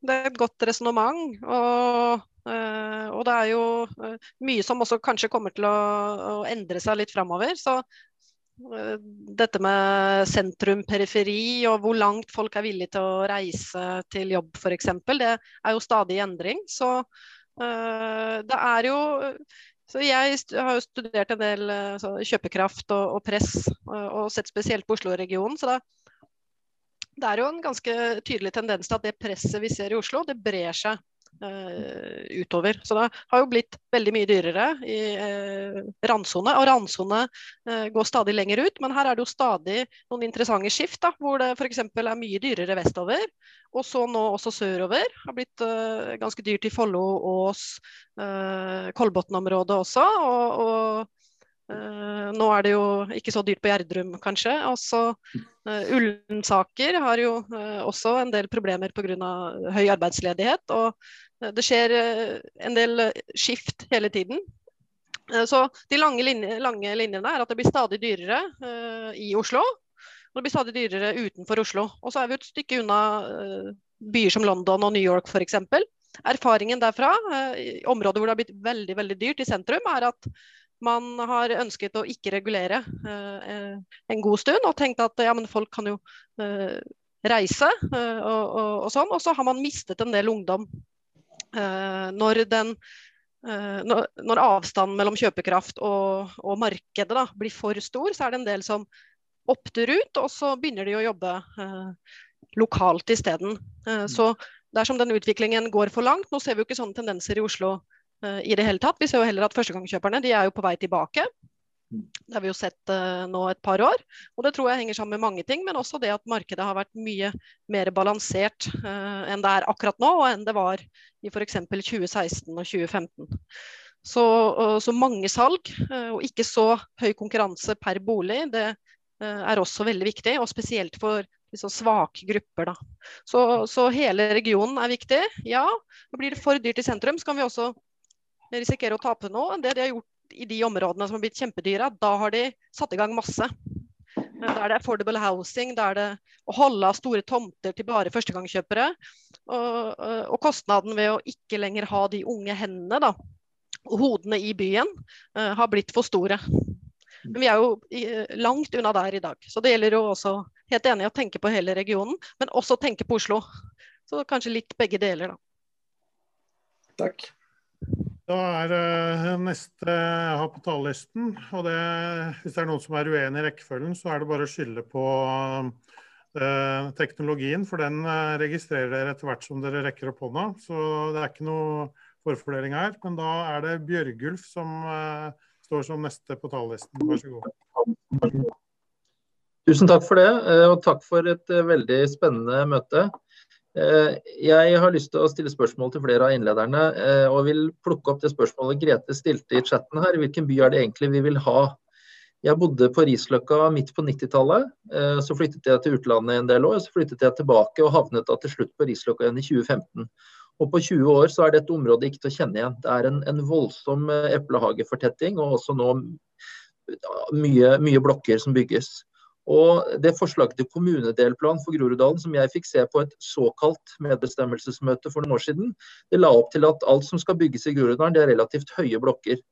Speaker 2: Det er et godt resonnement. Og, eh, og, det er jo eh, mye som også kanskje kommer til å, å endre seg litt framover. Så dette med sentrum-periferi og hvor langt folk er villige til å reise til jobb f.eks., det er jo stadig i endring. Så det er jo så Jeg har jo studert en del så, kjøpekraft og, og press, og, og, sett spesielt på Oslo-regionen. Så det, det er jo en ganske tydelig tendens til at det presset vi ser i Oslo, det brer seg uh, utover. Så det har jo blitt veldig mye dyrere i eh, randsone. Og randsone uh, går stadig lenger ut, men her er det jo stadig noen interessante skift, da, hvor det f.eks. er mye dyrere vestover. Og så nå også sørover. Har blitt uh, ganske dyrt i Follo, Ås, eh, Kolbotn-området også. og, og nå er det jo ikke så dyrt på Gjerdrum, kanskje. Også uh, Ullensaker har jo uh, også en del problemer pga. høy arbeidsledighet. Og det skjer en del skift hele tiden. så de lange, linje, lange, linjene er at det blir stadig dyrere i Oslo. Og det blir stadig dyrere utenfor Oslo. Og så er vi et stykke unna byer som London og New York f.eks. Erfaringen derfra, i områder hvor det har blitt veldig, veldig dyrt i sentrum, er at man har ønsket å ikke regulere uh, en god stund, og tenkt at ja, men folk kan jo uh, reise uh, og, og, og, sånn. Og så har man mistet en del ungdom. når, den, når, når, avstanden mellom kjøpekraft og, og markedet da, blir for stor, så er det en del som opter ut, og så begynner de å jobbe lokalt isteden. Uh, så dersom den utviklingen går for langt Nå ser vi jo ikke sånne tendenser i Oslo Eh, i det hele tatt. Vi ser jo heller at førstegangskjøperne de er jo på vei tilbake. Det har vi jo sett uh, nå et par år. Og det tror jeg henger sammen med mange ting, men også det at markedet har vært mye mer balansert uh, enn det er akkurat nå, og enn det var i f.eks. 2016 og 2015. Så, uh, så mange salg, og ikke så høy konkurranse per bolig, det er også veldig viktig. Og spesielt for liksom svake grupper. Da. Så, så hele regionen er viktig. Ja, blir det for dyrt i sentrum, så kan vi også risikerer å tape noe. Det de har gjort i de områdene som har blitt kjempedyre, da har de satt i gang masse. Da er det affordable housing, da er det å holde av store tomter til bare førstegangskjøpere. Og, og, kostnaden ved å ikke lenger ha de unge hendene da, og hodene i byen, uh, har blitt for store. Men vi er jo i, langt unna der i dag. Så det gjelder jo også helt enig å tenke på hele regionen, men også tenke på Oslo. Så kanskje litt begge deler, da.
Speaker 5: Takk.
Speaker 1: Da er uh, neste jeg har på talerlisten. Og det, hvis det er noen som er uenig i rekkefølgen, så er det bare å skylde på uh, teknologien. For den uh, registrerer dere etter hvert som dere rekker opp hånda. Så det er ikke noe forfordeling her. Men da er det Bjørgulf som står som neste på talerlisten. Vær så god.
Speaker 6: Tusen takk for det, og takk for et veldig spennende møte. Eh, jeg har lyst til å stille spørsmål til flere av innlederne, eh, og vil plukke opp det spørsmålet Grete stilte i chatten her. Hvilken by er det egentlig vi vil ha? Jeg bodde på Risløkka midt på 90-tallet. Eh, så flyttet jeg til utlandet en del år, så flyttet jeg tilbake og havnet da til slutt på Risløkka igjen i 2015. Og på 20 år så er dette området ikke til å kjenne igjen. Det er en, en voldsom eplehagefortetting, og også nå mye, mye blokker som bygges. Og det Forslaget til kommunedelplan for Groruddalen som jeg fikk se på et såkalt medbestemmelsesmøte for noen år siden, det la opp til at alt som skal bygges i Groruddalen, det er relativt høye blokker.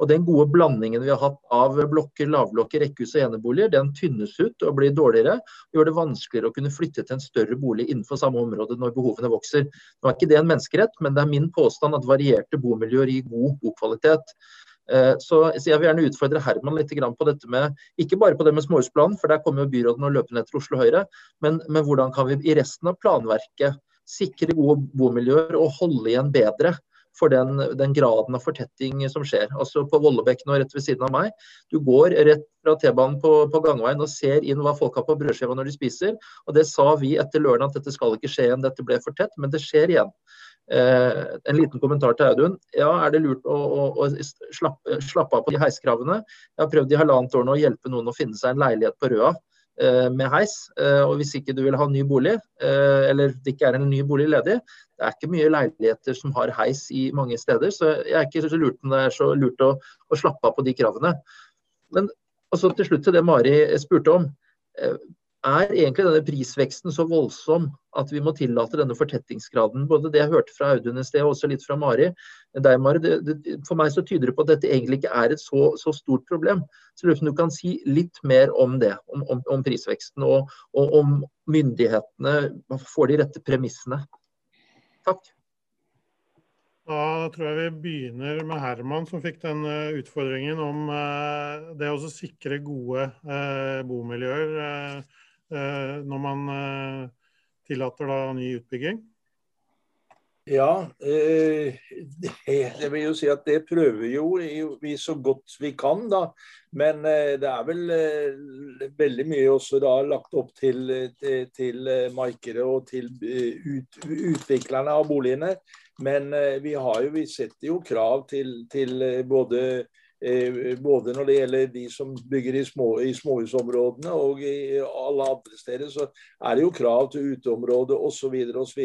Speaker 6: Og Den gode blandingen vi har hatt av blokker, lavblokker, rekkehus og eneboliger, den tynnes ut og blir dårligere. og Gjør det vanskeligere å kunne flytte til en større bolig innenfor samme område når behovene vokser. Nå er ikke det en menneskerett, men det er min påstand at varierte bomiljøer gir god bokvalitet. Eh, så jeg vil gjerne utfordre Herman litt på dette med ikke bare på det med småhusplanen, for der kommer jo byråden ned til Oslo Høyre, men, men hvordan kan vi i resten av planverket sikre gode bomiljøer og holde igjen bedre for den, den, graden av fortetting som skjer. Altså På Vollebekk nå rett ved siden av meg. Du går rett fra T-banen på, på, gangveien og ser inn hva folk har på brødskiva når de spiser. Og Det sa vi etter Løren at dette skal ikke skje igjen, dette ble for tett. Men det skjer igjen. Eh, en liten kommentar til Audun. Ja, er det lurt å, å, å slappe, slappe, av på de heiskravene? Jeg har prøvd i halvannet år nå å hjelpe noen å finne seg en leilighet på Røa Eh, med heis. Eh, og hvis ikke du vil ha ny bolig, eh, eller det ikke er en ny bolig ledig, det er ikke mye leiligheter som har heis i mange steder. Så jeg er ikke så lurt om det er så lurt å, å slappe av på de kravene. Men også til slutt til det Mari spurte om er egentlig denne prisveksten så voldsom at vi må tillate denne fortettingsgraden? Både det jeg hørte fra Audun i sted, og også litt fra Mari. Mari det, det, for meg så tyder det på at dette egentlig ikke er et så, så stort problem. Så lurer du kan si litt mer om det, om, om, om prisveksten, og, og, om myndighetene får de rette premissene. Takk.
Speaker 1: Da tror jeg vi begynner med Herman, som fikk den eh, utfordringen om uh, det å sikre gode uh, bomiljøer. Eh, når man eh, tillater da ny utbygging?
Speaker 3: Ja, eh, det vil jo si at det prøver jo vi så godt vi kan, da. Men det er vel veldig mye også da lagt opp til, til, til markedet og til ut, utviklerne av boligene. Men vi, har jo, vi setter jo krav til, til både Eh, både når det gjelder de som bygger i, små, i småhusområdene og i alle andre steder, så er det jo krav til uteområde osv. osv.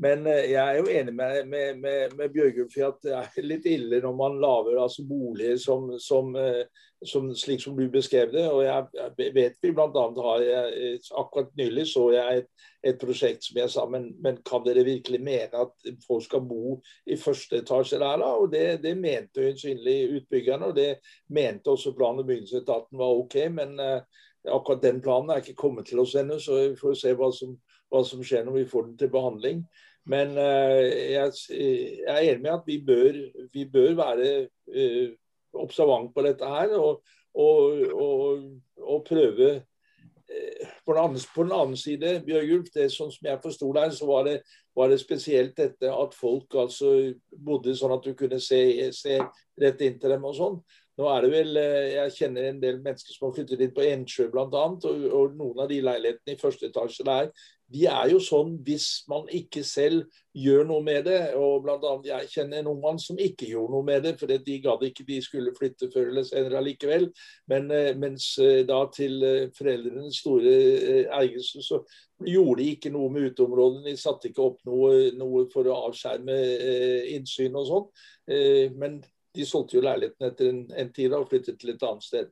Speaker 3: Men eh, jeg er jo enig med, med, med, med Bjørgulf i at det er litt ille når man lager altså boliger som, som, eh, som, slik som du beskrev det. Og jeg vet vi bl.a. har jeg, Akkurat nylig så jeg et et prosjekt som jeg sa, men, men, kan dere virkelig mene at folk skal bo i første etasje der, da? Og det, det mente øyensynlig utbyggerne, og det mente også plan- og bygningsetaten var OK. Men uh, akkurat den planen er ikke kommet til oss ennå, så vi får se hva som, hva som, skjer når vi får den til behandling. Men uh, jeg, jeg, er enig med at vi bør, vi bør være uh, observant på dette her. og, og, og, og prøve Eh, på den, andre, på den annen side, Bjørgulf, det som jeg forsto deg, så var det, var det, spesielt dette at folk altså bodde sånn at du kunne se, se rett inn til dem og sånn. Nå er det vel, eh, Jeg kjenner en del mennesker som har flyttet inn på Ensjø bl.a. Og, og noen av de leilighetene i første etasje der, de er jo sånn hvis man ikke selv gjør noe med det. og blant annet Jeg kjenner en ung mann som ikke gjorde noe med det, for de gadd ikke de skulle flytte før eller senere allikevel. Men eh, mens eh, da til foreldrenes store ergrelse så gjorde de ikke noe med uteområdene. De satte ikke opp noe, noe for å avskjerme innsyn og sånn. Men de solgte jo leiligheten etter en, en tid og flyttet til et annet sted.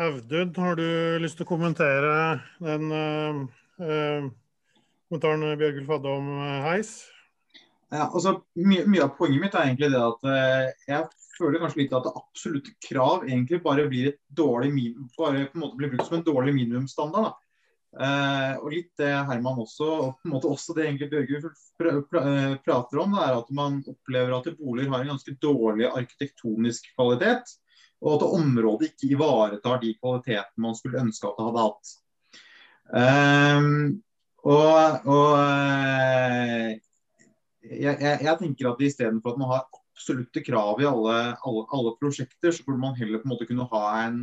Speaker 1: Audun, har du lyst til å kommentere den uh, uh, kommentaren Bjørgulf hadde om uh, heis?
Speaker 4: Ja, altså, mye, mye, av poenget mitt er egentlig det at jeg føler kanskje litt at det absolutte krav egentlig bare blir et dårlig bare på en måte blir brukt som en dårlig minimumsstandard. da. Eh, og litt det Herman også, og på en måte også det egentlig Bjørgulf pr pr prater om, det er at man opplever at boliger har en ganske dårlig arkitektonisk kvalitet. Og at området ikke ivaretar de kvalitetene man skulle ønske at det hadde hatt. Um, og, og eh, jeg, jeg, jeg, tenker at istedenfor at man har absolutte krav i alle, alle, alle, prosjekter, så burde man heller på en måte kunne ha en,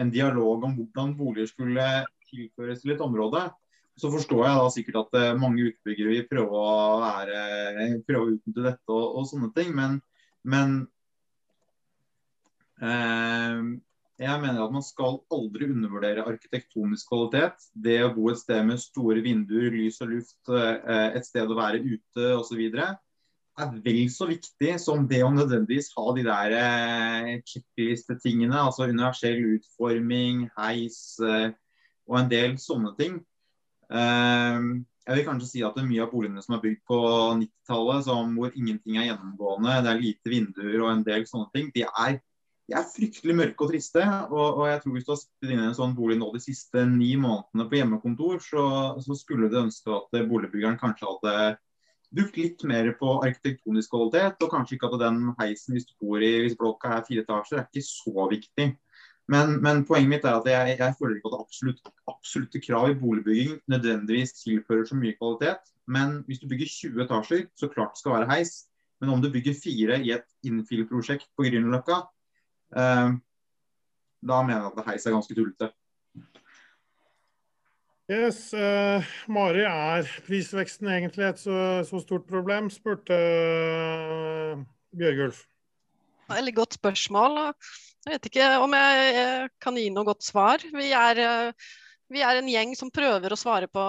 Speaker 4: en dialog om hvordan boliger skulle tilføres til et område, så forstår jeg da sikkert at eh, mange utbyggere vil prøve å, være, prøve å utnytte dette og, og, sånne ting. Men, men jeg mener at man skal aldri undervurdere arkitektonisk kvalitet. Det å bo et sted med store vinduer, lys og luft, eh, et sted å være ute osv. er vel så viktig som det å nødvendigvis ha de der eh, checkliste-tingene. Altså universell utforming, heis, og en del sånne ting. Ehm, jeg vil kanskje si at det er mye av boligene som er bygd på 90-tallet, hvor ingenting er gjennomgående, det er lite vinduer og en del sånne ting, de er, de er fryktelig mørke og triste. Og, og, jeg tror hvis du har sittet inne i en sånn bolig nå de siste ni månedene på hjemmekontor, så, så skulle du ønske at boligbyggeren kanskje hadde brukt litt mer på arkitektonisk kvalitet, og kanskje ikke at den heisen hvis du bor i, hvis blokka er fire etasjer, er ikke så viktig. Men, men, poenget mitt er at jeg, jeg føler ikke at absolutt, absolutte krav i boligbygging nødvendigvis tilfører så mye kvalitet. Men hvis du bygger 20 etasjer, så klart det skal være heis. Men om du bygger fire i et infill-prosjekt på Grünerløkka, da mener jeg at heis er ganske tullete.
Speaker 1: Yes, uh, Mari, er prisveksten egentlig et så, så stort problem, spurte uh, Bjørgulf.
Speaker 2: Veldig godt spørsmål. Jeg vet ikke om jeg kan gi noe godt svar. Vi er, eh, vi er en gjeng som prøver å svare på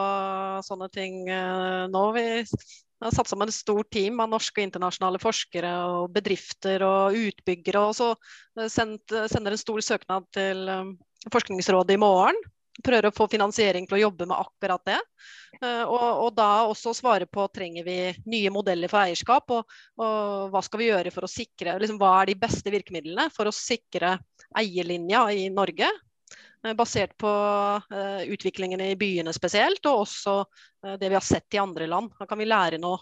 Speaker 2: sånne ting eh, nå. Vi har satt sammen et stort team av norske og internasjonale forskere og bedrifter og utbyggere. Og så eh, sendt, sender en stor søknad til Forskningsrådet i morgen prøver å få finansiering til å jobbe med akkurat det. Og, og, da også svare på trenger vi nye modeller for eierskap, og, og hva skal vi gjøre for å sikre liksom, Hva er de beste virkemidlene for å sikre eierlinja i Norge? Uh, basert på uh, utviklingen i byene spesielt, og også det vi har sett i andre land. Da kan vi lære noe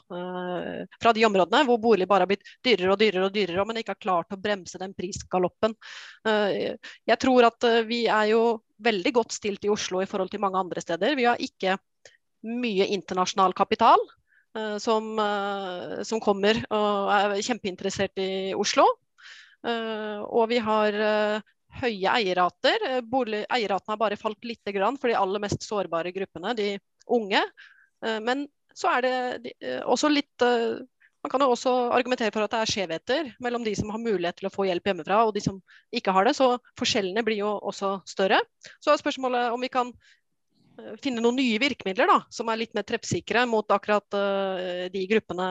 Speaker 2: fra de områdene hvor bolig bare har blitt dyrere og dyrere, og dyrere, men ikke har klart å bremse den prisgaloppen. jeg tror at vi er jo veldig godt stilt i Oslo i forhold til mange andre steder. Vi har ikke mye internasjonal kapital som, som, kommer og er kjempeinteressert i Oslo. Og vi har høye eierrater. Bolig, eierratene har bare falt litt for de aller mest sårbare gruppene, de unge. men så er det også litt man kan jo også argumentere for at det er skjevheter mellom de som har mulighet til å få hjelp hjemmefra og de som ikke har det. Så forskjellene blir jo også større. Så er spørsmålet om vi kan eh, finne noen nye virkemidler da, som er litt mer treffsikre mot akkurat de gruppene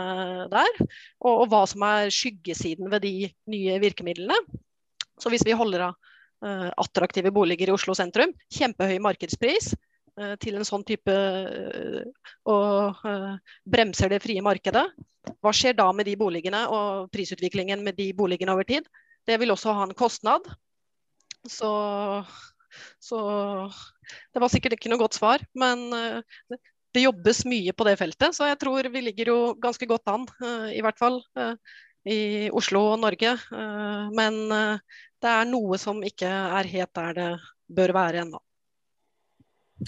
Speaker 2: der. Og, og, hva som er skyggesiden ved de nye virkemidlene. Så hvis vi holder av attraktive boliger i Oslo sentrum, kjempehøy markedspris, Eh, til en sånn type eh, og eh, bremser det frie markedet. Hva skjer da med de boligene og prisutviklingen med de boligene over tid? Det vil også ha en kostnad. Så, så det var sikkert ikke noe godt svar. Men det jobbes mye på det feltet, så jeg tror vi ligger jo ganske godt an. I hvert fall i Oslo og Norge. Men det er noe som ikke er helt der det bør være ennå.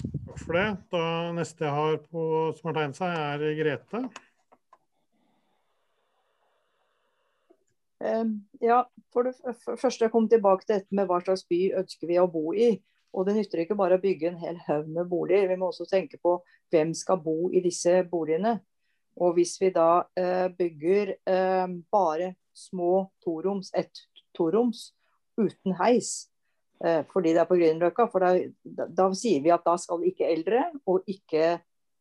Speaker 1: Takk for det. Da Neste jeg har på, som har tegnet seg, er Grete.
Speaker 7: Ja, for det første jeg kom tilbake til dette med hva slags by ønsker vi å bo i. Og Det nytter ikke bare å bygge en hel haug med boliger. Vi må også tenke på hvem skal bo i disse boligene. Og Hvis vi da eh, bygger eh, bare små toroms, ett toroms uten heis, Eh, fordi det er på Grünerløkka. For da, da, sier vi at da skal ikke eldre og ikke,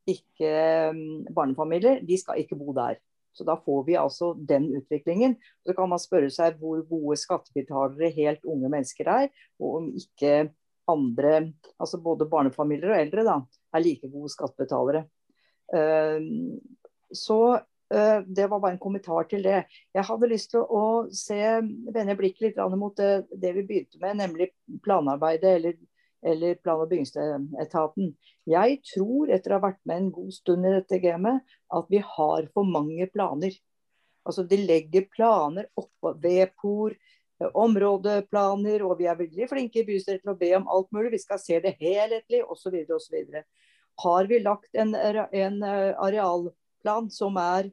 Speaker 7: ikke mm, barnefamilier de skal ikke bo der. Så da får vi altså den utviklingen. Så kan man spørre seg hvor gode skattebetalere helt unge mennesker er, og om ikke andre, altså både barnefamilier og eldre, da, er like gode skattebetalere. Uh, så Eh, det var bare en kommentar til det. Jeg hadde lyst til å se, vende blikket litt mot det, det, vi begynte med, nemlig planarbeidet eller, eller plan- og bygningsetaten. Jeg tror, etter å ha vært med en god stund i dette gamet, at vi har for mange planer. Altså De legger planer oppå VPOR, eh, områdeplaner, og vi er veldig flinke i bystyret til å be om alt mulig. Vi skal se det helhetlig osv. osv. Har vi lagt en, en eh, arealplan som er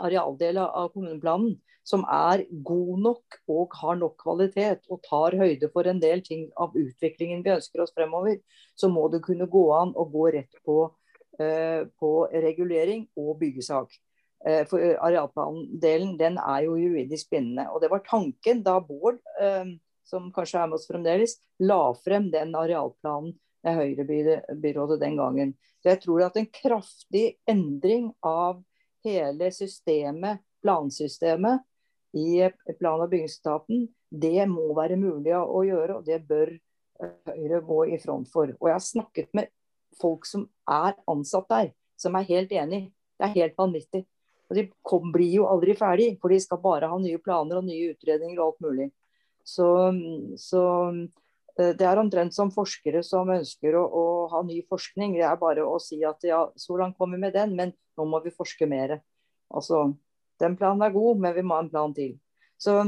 Speaker 7: arealdel av kommuneplanen som er god nok og har nok kvalitet og tar høyde for en del ting av utviklingen vi ønsker oss fremover, så må det kunne gå an å gå rett på, uh, på regulering og byggesak. Uh, for Arealplandelen den er jo juridisk bindende. og Det var tanken da Bård, uh, som kanskje er med oss fremdeles, la frem den arealplanen med Høyre-byrådet den gangen. Så jeg tror at en kraftig endring av hele systemet, plansystemet i plan- og bygningsetaten, det må være mulig å gjøre, og det bør eh, Høyre gå i front for. Og jeg har snakket med folk som er ansatt der, som er helt enig. Det er helt vanvittig. Og de kom, blir jo aldri ferdig, for de skal bare ha nye planer og nye utredninger og alt mulig. Så, så det er omtrent som forskere som ønsker å, å, ha ny forskning. Det er bare å si at ja, så langt kommer med den, men nå må vi forske mer. Altså, den planen er god, men vi må ha en plan til. Så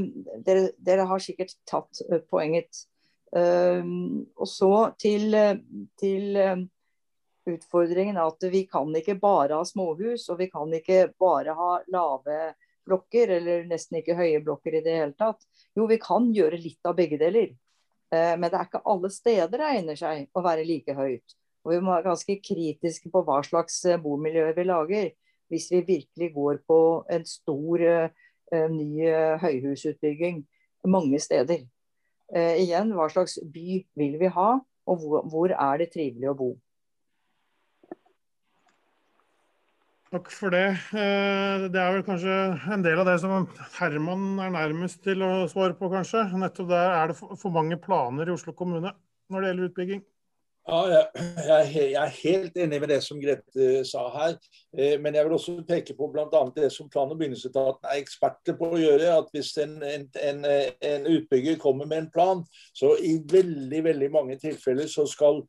Speaker 7: dere, dere har sikkert tatt uh, poenget. Uh, og så til, til utfordringen at vi kan ikke bare ha småhus, og vi kan ikke bare ha lave blokker, eller nesten ikke høye blokker i det hele tatt. Jo, vi kan gjøre litt av begge deler. Men det er ikke alle steder det egner seg å være like høyt. Og vi må være ganske kritiske på hva slags bomiljøer vi lager. Hvis vi virkelig går på en stor Eh, ny eh, høyhusutbygging mange steder. Eh, igjen, hva slags by vil vi ha, og hvor er det trivelig å bo?
Speaker 1: Takk for det. Det er vel kanskje en del av det som Herman er nærmest til å svare på, kanskje. Nettopp der er det for mange planer i Oslo kommune når det gjelder utbygging.
Speaker 3: Ja, jeg, er helt enig med det som Grete sa her. Eh, men jeg vil også peke på bl.a. det som plan- og bygningsetaten er eksperter på å gjøre. at Hvis en, en, en, utbygger kommer med en plan, så i veldig veldig mange tilfeller så skal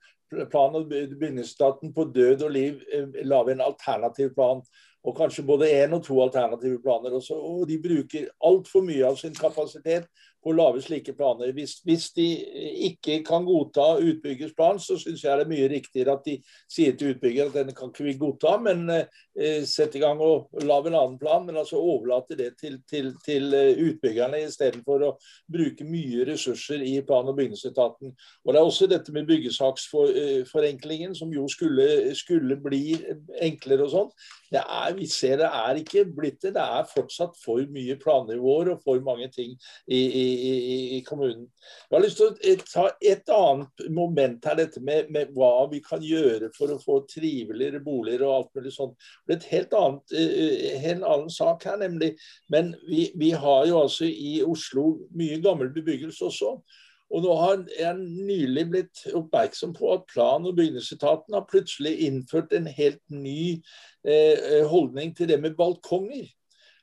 Speaker 3: plan- og bygningsetaten på død og liv eh, lage en alternativ plan. Og kanskje både én og to alternative planer. Også, og de bruker altfor mye av sin kapasitet på å lage slike planer. Hvis, hvis, de ikke kan godta utbyggers plan, så syns jeg det er mye riktigere at de sier til utbygger at denne kan ikke vi godta, men eh, sette i gang og lage en annen plan. Men altså overlate det til, til, til eh, utbyggerne istedenfor å bruke mye ressurser i plan- og bygningsetaten. Og Det er også dette med byggesaksforenklingen, som jo skulle, skulle bli enklere og sånn. Vi ser det er ikke blitt det. Det er fortsatt for mye plannivåer og for mange ting i, i i, kommunen. Jeg har lyst til å ta et annet moment her, dette med, med, hva vi kan gjøre for å få triveligere boliger og alt mulig sånt. Det er et helt annet, helt annen sak her, nemlig. Men vi, vi har jo altså i Oslo mye gammel bebyggelse også. Og nå har jeg nylig blitt oppmerksom på at plan- og bygningsetaten har plutselig innført en helt ny eh, holdning til det med balkonger.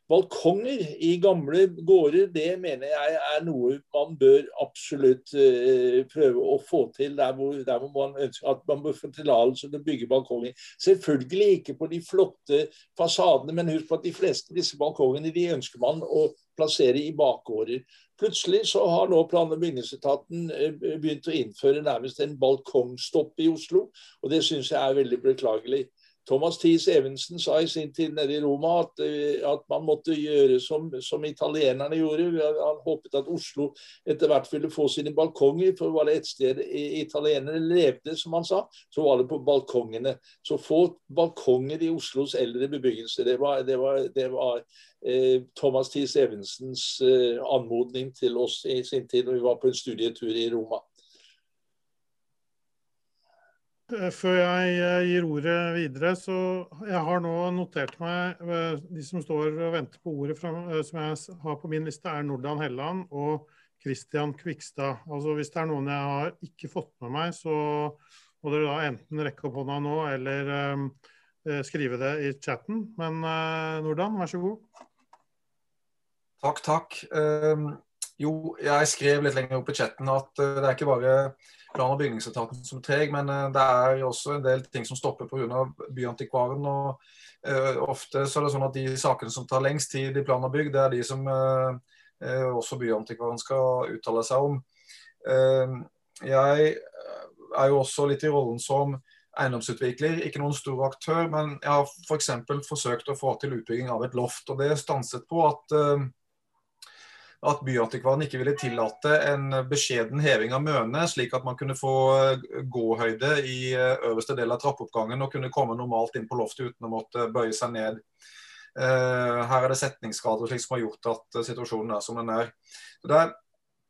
Speaker 3: Balkonger i gamle gårder, det mener jeg er noe man bør absolutt eh, prøve å få til der hvor, der hvor, man ønsker at man bør få tillatelse til å bygge balkonger. Selvfølgelig ikke på de flotte fasadene, men husk på at de fleste av disse balkongene de ønsker man å plassere i bakgårder. Plutselig så har nå plan- og bygningsetaten eh, begynt å innføre nærmest en balkongstopp i Oslo, og det syns jeg er veldig beklagelig. Thomas Thies Evensen sa i sin tid nede i Roma at, eh, at man måtte gjøre som, som, italienerne gjorde. Han håpet at Oslo etter hvert ville få sine balkonger. For var det et sted italienere levde, som han sa, så var det på balkongene. Så få balkonger i Oslos eldre bebyggelse. Det var, det var, det var eh, Thomas Thies Evensens eh, anmodning til oss i sin tid og vi var på en studietur i Roma.
Speaker 1: Eh, før jeg eh, gir ordet videre, så jeg har nå notert meg eh, De som står og venter på ordet fra, som jeg har på min liste, er Nordan Helland og Christian Kvikstad. Altså Hvis det er noen jeg har ikke fått med meg, så må dere da enten rekke opp hånda nå eller um, skrive det i chatten. Men uh, Nordan, vær så god.
Speaker 8: Takk, takk. Um, jo, jeg skrev litt lenger opp i chatten at uh, det er ikke bare plan- og bygningsetaten som er treg, men uh, det er også en del ting som stopper pga. Byantikvaren. og uh, Ofte så er det sånn at de sakene som tar lengst tid i plan og bygg, det er de som uh, også Byantikvaren skal uttale seg om. Jeg er jo også litt i rollen som eiendomsutvikler, ikke noen stor aktør, men jeg har f.eks. For forsøkt å få til utbygging av et loft. og Det stanset på at at Byantikvaren ikke ville tillate en beskjeden heving av møne, slik at man kunne få eh, gåhøyde i eh, øverste del av trappeoppgangen og kunne komme normalt inn på loftet uten å måtte bøye seg ned. Eh, her er det setningsskader slik som har gjort at situasjonen er som den er. er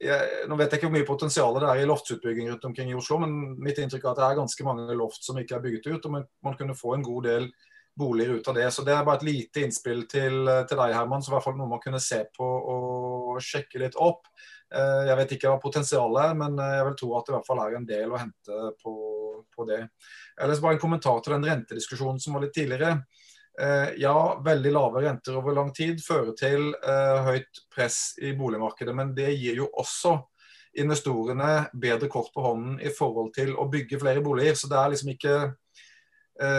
Speaker 8: jeg, nå vet jeg ikke hvor mye potensial det er i loftsutbygging rundt omkring i Oslo, men mitt inntrykk er at det er ganske mange loft som ikke er bygget ut. og Man, man kunne få en god del boliger ut av det. Så Det er bare et lite innspill til, til deg, Herman, så i hvert fall noe man kunne se på og sjekke litt opp. Eh, jeg vet ikke hva potensialet er, men eh, jeg vil tro at det i hvert fall er en del å hente på, på det. Ellers bare en kommentar til den rentediskusjonen som var litt tidligere. Eh, ja, veldig lave renter over lang tid fører til høyt press i boligmarkedet. Men det gir jo også investorene bedre kort på hånden i forhold til å bygge flere boliger. Så det er liksom ikke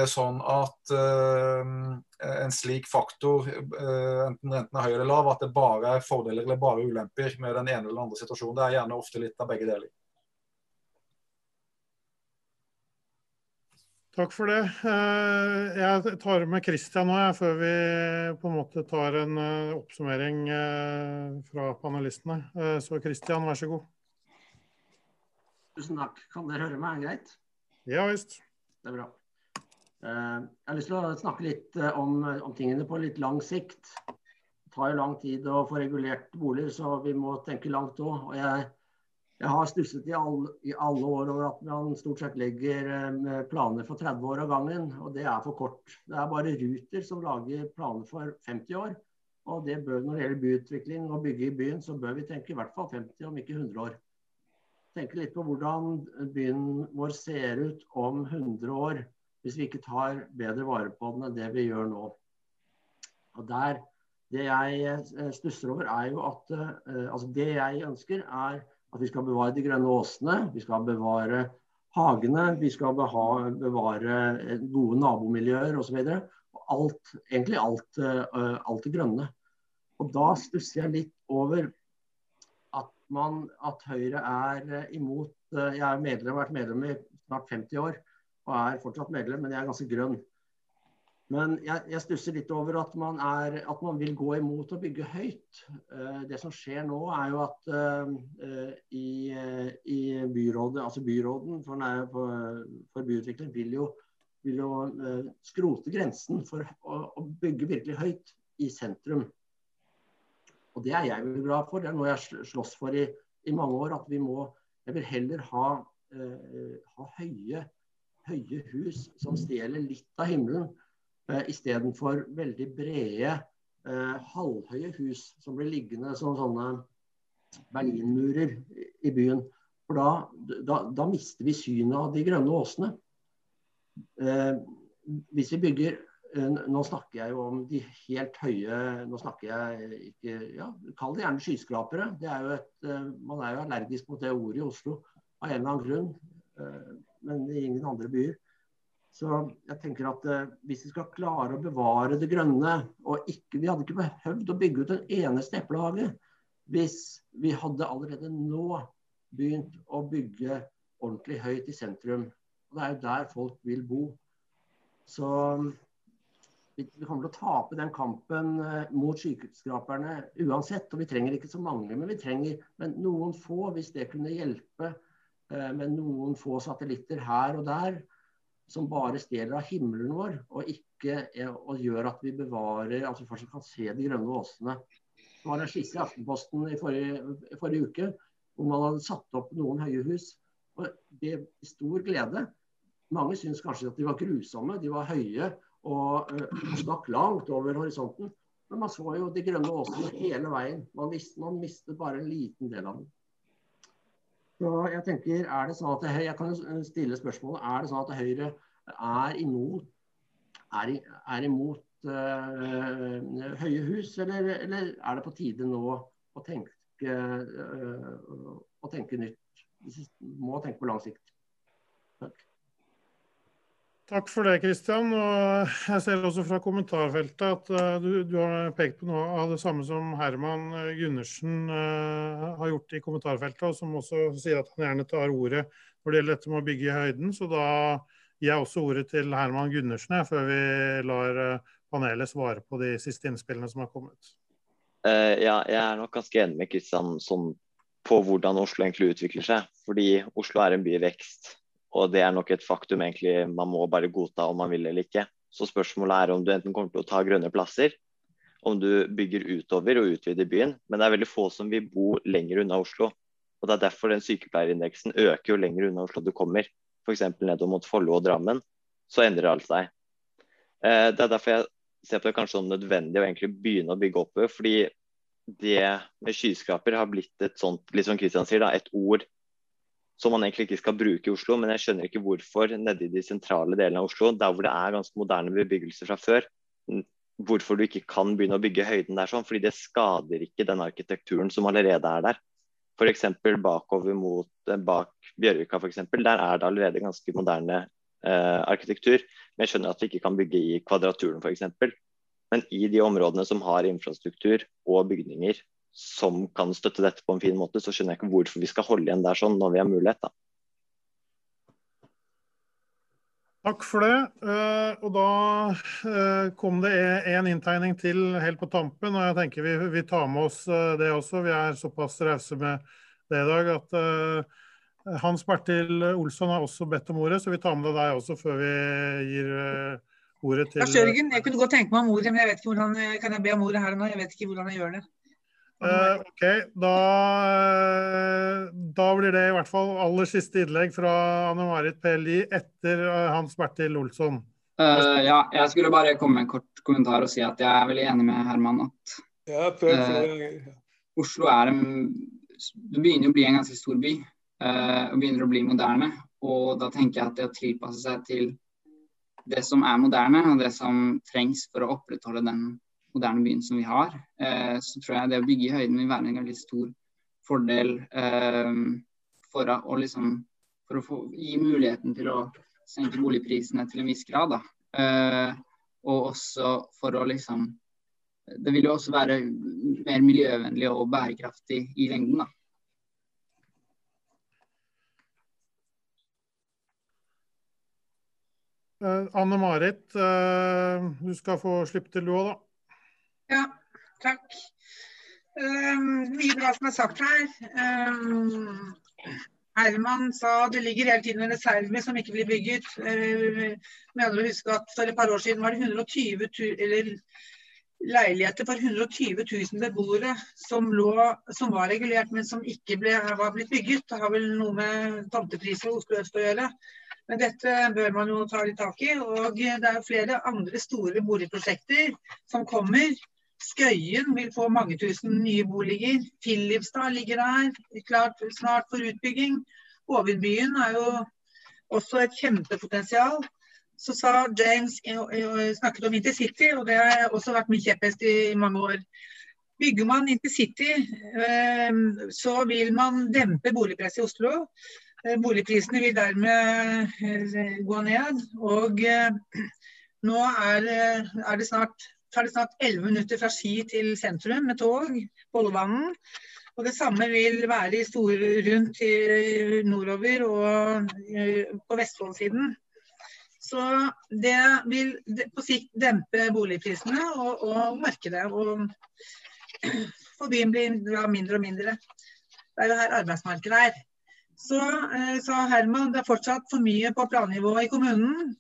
Speaker 8: sånn at eh, en slik faktor, eh, enten renten er høy eller lav, at det bare er fordeler eller bare ulemper med den ene eller andre situasjonen. Det er gjerne ofte litt av begge deler.
Speaker 1: Takk for det. Eh, jeg tar med Christian nå, før vi på en måte tar en eh, oppsummering eh, fra panelistene. Så Christian, vær så god.
Speaker 9: Tusen takk. Kan dere høre meg greit?
Speaker 1: Ja visst.
Speaker 9: Det er bra. Eh, jeg har lyst til å snakke litt eh, om, om tingene på litt lang sikt. Det tar jo lang tid å få regulert boliger, så vi må tenke langt òg. Jeg, jeg, har stusset i alle, i alle, år over at man stort sett legger eh, planer for 30 år av gangen. Og det er for kort. Det er bare Ruter som lager planer for 50 år. Og det bør, når det gjelder byutvikling og bygge i byen, så bør vi tenke i hvert fall 50, om ikke 100 år tenke litt på hvordan byen vår ser ut om 100 år, hvis vi ikke tar bedre vare på den enn det vi gjør nå. Og der, Det jeg eh, stusser over, er jo at eh, altså det jeg ønsker, er at vi skal bevare de grønne åsene. Vi skal bevare hagene. Vi skal bevare eh, gode nabomiljøer osv. Alt, egentlig alt, alt det grønne. Og da stusser jeg litt over man at Høyre er imot Jeg har vært medlem i snart 50 år og er fortsatt medlem, men jeg er ganske grønn. Men jeg, jeg stusser litt over at man, er, at man, vil gå imot å bygge høyt. Uh, det som skjer nå, er jo at uh, i, i, byrådet, altså byråden for, for, for byutvikling vil jo, vil jo skrote grensen for å, å, bygge virkelig høyt i sentrum. Og det er jeg veldig glad for. Det er noe jeg slåss for i, i mange år. At vi må Jeg vil heller ha, uh, ha høye, høye, hus som stjeler litt av himmelen, eh, istedenfor veldig brede, eh, halvhøye hus som blir liggende som sånne berlinmurer i byen. For da, da, da mister vi synet av de grønne åsene. Eh, hvis vi bygger Eh, nå snakker jeg jo om de helt høye Nå snakker jeg ikke ja, Kall det gjerne skyskrapere. Det er jo et, eh, man er jo allergisk mot det ordet i Oslo av en eller annen grunn. Eh, men i ingen andre byer. Så jeg tenker at hvis vi skal klare å bevare det grønne og ikke, Vi hadde ikke behøvd å bygge ut en eneste eplehage hvis vi hadde allerede nå begynt å bygge ordentlig høyt i sentrum. Og Det er jo der folk vil bo. Så vi, kommer til å tape den kampen eh, mot skyskraperne uansett. Og vi trenger ikke så mange, men vi trenger men noen få, hvis det kunne hjelpe eh, med noen få satellitter her og der, som bare stjeler av himmelen vår, og ikke og gjør at vi bevarer altså fortsatt kan se de grønne åsene. Det var en skisse i Aftenposten i forrige, forrige uke hvor man hadde satt opp noen høye hus. Og det i stor glede. Mange syns kanskje at de var grusomme, de var høye og uh, stakk langt over horisonten. Men man så jo de grønne åsene hele veien. Man, visste, man mistet bare en liten del av den. Så jeg tenker, er det sånn at Høyre, Jeg kan stille spørsmålet er det sånn at Høyre er imot, er, er imot uh, høye hus, eller, eller, er det på tide nå å tenke, uh, å tenke nytt? Vi må tenke på lang sikt. Takk.
Speaker 1: Takk for det, Kristian. Jeg ser også fra kommentarfeltet at uh, du, du, har pekt på noe av det samme som Herman eh, Gundersen uh, har gjort i kommentarfeltet, og som også sier at han gjerne tar ordet når det gjelder dette med å bygge i høyden. Så da gir jeg også ordet til Herman Gundersen før vi lar uh, panelet svare på de siste innspillene som har kommet.
Speaker 10: ja, jeg er nok ganske enig med Kristian sånn på hvordan Oslo egentlig utvikler seg. Fordi Oslo er en by i vekst. Og det er nok et faktum egentlig man må bare godta om man vil eller ikke. Så spørsmålet er om du enten kommer til å ta grønne plasser, om du bygger utover og utvider byen. Men det er veldig få som vil bo lenger unna Oslo. Og Det er derfor den sykepleierindeksen øker jo lenger unna Oslo du kommer. F.eks. nedover mot Follo og Drammen. Så endrer alt seg. Eh, det er derfor jeg ser på det kanskje som nødvendig å egentlig begynne å bygge oppover. Fordi det med skyskraper har blitt et sånt, litt som Kristian sier, da, et ord som man egentlig ikke skal bruke i Oslo. Men jeg skjønner ikke hvorfor nede i de sentrale delene av Oslo, der hvor det er ganske moderne bebyggelser fra før, hvorfor du ikke kan begynne å bygge høyden der sånn. fordi det skader ikke den arkitekturen som allerede er der. F.eks. bakover mot eh, bak Bjørvika, for eksempel, der er det allerede ganske moderne eh, arkitektur. Men jeg skjønner at vi ikke kan bygge i Kvadraturen f.eks. Men i de områdene som har infrastruktur og bygninger som kan støtte dette på en fin måte, så skjønner jeg ikke hvorfor vi skal holde igjen der sånn når vi har mulighet. da.
Speaker 1: Takk for det. Uh, og da uh, kom det en inntegning til helt på tampen, og jeg tenker vi, vi tar med oss uh, det også. Vi er såpass rause med det i dag at Hans Bertil Olsson har også bedt om ordet, så vi tar med deg også før vi gir ordet til
Speaker 11: Lars Jørgen, jeg kunne godt tenke meg om ordet, men jeg vet ikke hvordan kan jeg be om ordet her og nå? Jeg vet ikke hvordan jeg gjør det.
Speaker 1: Uh, OK, da, da, blir det i hvert fall aller siste innlegg fra Anne Marit PLI etter uh, Hans Bertil Olsson.
Speaker 12: Uh, ja, jeg skulle bare komme med en kort kommentar og si at jeg er veldig enig med Herman at
Speaker 13: ja,
Speaker 12: Oslo er en Det begynner å bli en ganske stor by og begynner å bli moderne. Og da tenker jeg at det å tilpasse seg til det som er moderne, og det som trengs for å opprettholde den moderne byen som vi har, eh, så tror jeg det å bygge i høyden vil være en veldig stor fordel eh, for å, liksom, for å få, gi muligheten til å senke boligprisene til en viss grad. Eh, og også for å liksom Det vil jo også være mer miljøvennlig og bærekraftig i lengden. da.
Speaker 1: Anne Marit, du skal få slippe til du òg, da.
Speaker 11: Ja, takk. Um, mye bra som er sagt her. Um, Herman sa det ligger hele tiden en reserve som ikke blir bygget. Uh, mener å huske at For et par år siden var det 120 eller, leiligheter for 120 000 beboere som, lå, som var regulert, men som ikke ble, var blitt bygget. Det har vel noe med tomtepriser og Oslo øst å gjøre. Men dette bør man jo ta litt tak i. Og det er flere andre store boligprosjekter som kommer. Skøyen vil få mange tusen nye boliger. Filipstad ligger der, klart snart for utbygging. Hovedbyen er jo også et kjempepotensial. Så sa James snakket om intercity, og det har også vært min kjepphest i mange år. Bygger man intercity, ehm, så vil man dempe boligpresset i Oslo. Eh, boligprisene vil dermed eh, gå ned. Og eh, nå er det snart tar det snart 11 minutter fra Ski til sentrum med tog. Bollebanen. Og Det samme vil være i store rundt i nordover og eh, på Vestfoldsiden. Så det vil på sikt dempe boligprisene og, og markedet. Og for byen blir mindre og mindre. Det er jo her arbeidsmarkedet er. Så eh, sa Herman det er fortsatt for mye på plannivå i kommunen.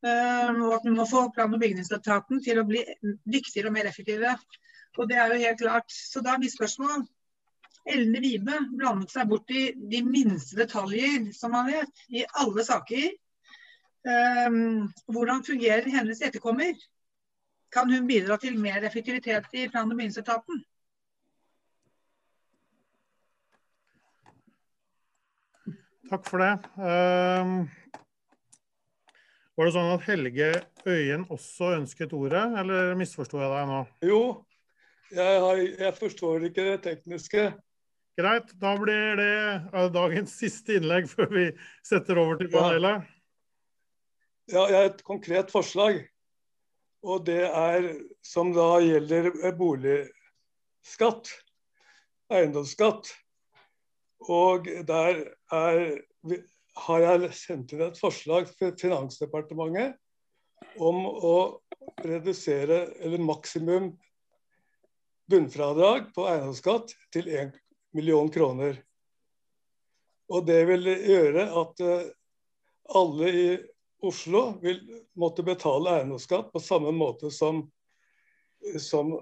Speaker 11: Eh, og at vi må få plan- og bygningsetaten til å bli dyktigere og mer effektive. Og det er jo helt klart. Så da er mitt spørsmål Ellen Vibe blandet seg bort i de minste detaljer, som man vet, i alle saker. Um, hvordan fungerer hennes etterkommer? Kan hun bidra til mer effektivitet i plan- og bygningsetaten?
Speaker 1: Takk for det. Um, var det sånn at Helge Øyen også ønsket ordet, eller misforsto jeg deg nå?
Speaker 13: Jo, jeg, har, jeg forstår ikke det tekniske.
Speaker 1: Greit, da blir det dagens siste innlegg før vi setter over til panelet.
Speaker 13: Ja, jeg har et konkret forslag. Og det er som da gjelder boligskatt, eiendomsskatt. Og der er har jeg sendt inn et forslag til Finansdepartementet om å redusere eller maksimum bunnfradrag på eiendomsskatt til 1 million kroner. Og det vil gjøre at eh, alle i Oslo vil måtte betale eiendomsskatt på samme måte som, som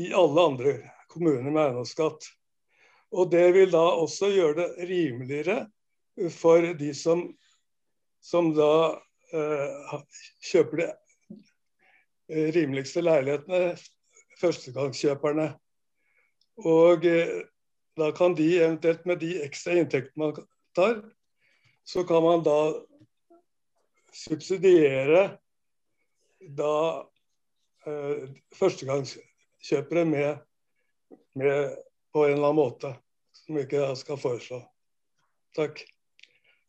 Speaker 13: i alle andre kommuner med eiendomsskatt. Og det vil da også gjøre det rimeligere for de som, som da eh, kjøper de eh, rimeligste leilighetene, førstegangskjøperne. Og eh, da kan de eventuelt med de ekstra inntektene man tar, så kan man da subsidiere da eh, førstegangskjøpere med, med, på en eller annen måte, som vi ikke skal foreslå. Takk.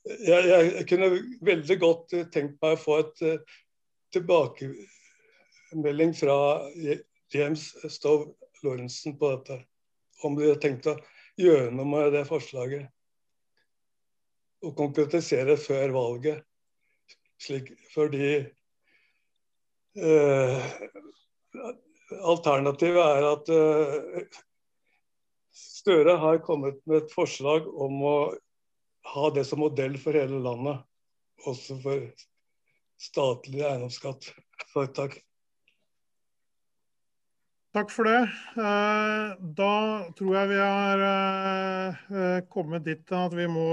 Speaker 13: Jeg, jeg kunne veldig godt tenkt meg å få et uh, tilbakemelding fra James Stowe Lorentzen på dette. Om de har tenkt å gjøre noe med det forslaget. Og konkretisere før valget. Slik, fordi eh, Alternativet er at eh, Støre har kommet med et forslag om å ha det som modell for hele landet. Også for statlig eiendomsskatt. Så takk.
Speaker 1: Takk for det. Eh, da tror jeg vi har eh, kommet dit at vi må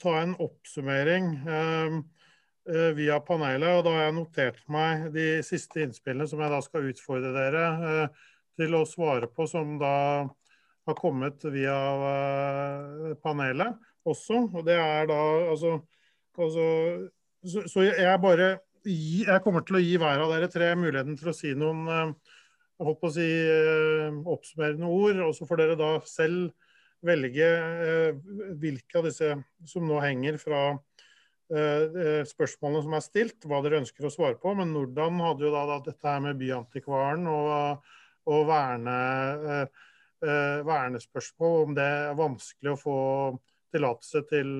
Speaker 1: ta en oppsummering eh, via panelet. og Da har jeg notert meg de siste innspillene som jeg da skal utfordre dere til å svare på, som da har kommet via panelet også. Og det er da altså, altså så, så, jeg bare jeg kommer til å gi hver av dere tre muligheten til å si noen holdt på å si, eh, oppsummerende ord. Og så får dere da selv velge eh, hvilke av disse som nå henger fra eh, spørsmålene som er stilt, hva dere ønsker å svare på. Men Nordan hadde jo da, da dette her med byantikvaren og, og verne, vernespørsmål, om det er vanskelig å få tillatelse til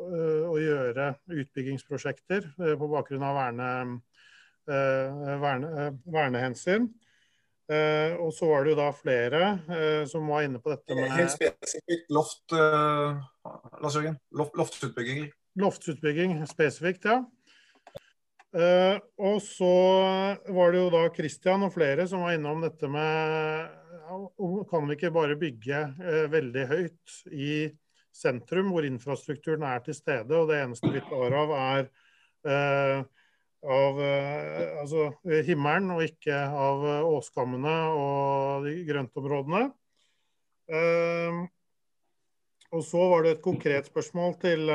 Speaker 1: å gjøre utbyggingsprosjekter på bakgrunn av verne Eh, verne, eh, vernehensyn. Eh, og så var det jo da flere som var inne på dette med
Speaker 8: Helt spesifikt loft. Loft, loftsutbygging.
Speaker 1: Loftsutbygging spesifikt, ja. Uh, og så var det jo da Christian og flere som var innom dette med Kan vi ikke bare bygge uh, veldig høyt i sentrum, hvor infrastrukturen er til stede, og det eneste vi tar av, er uh, av eh, altså, himmelen, og ikke av eh, åskammene og de grøntområdene. Og så var det et konkret spørsmål til,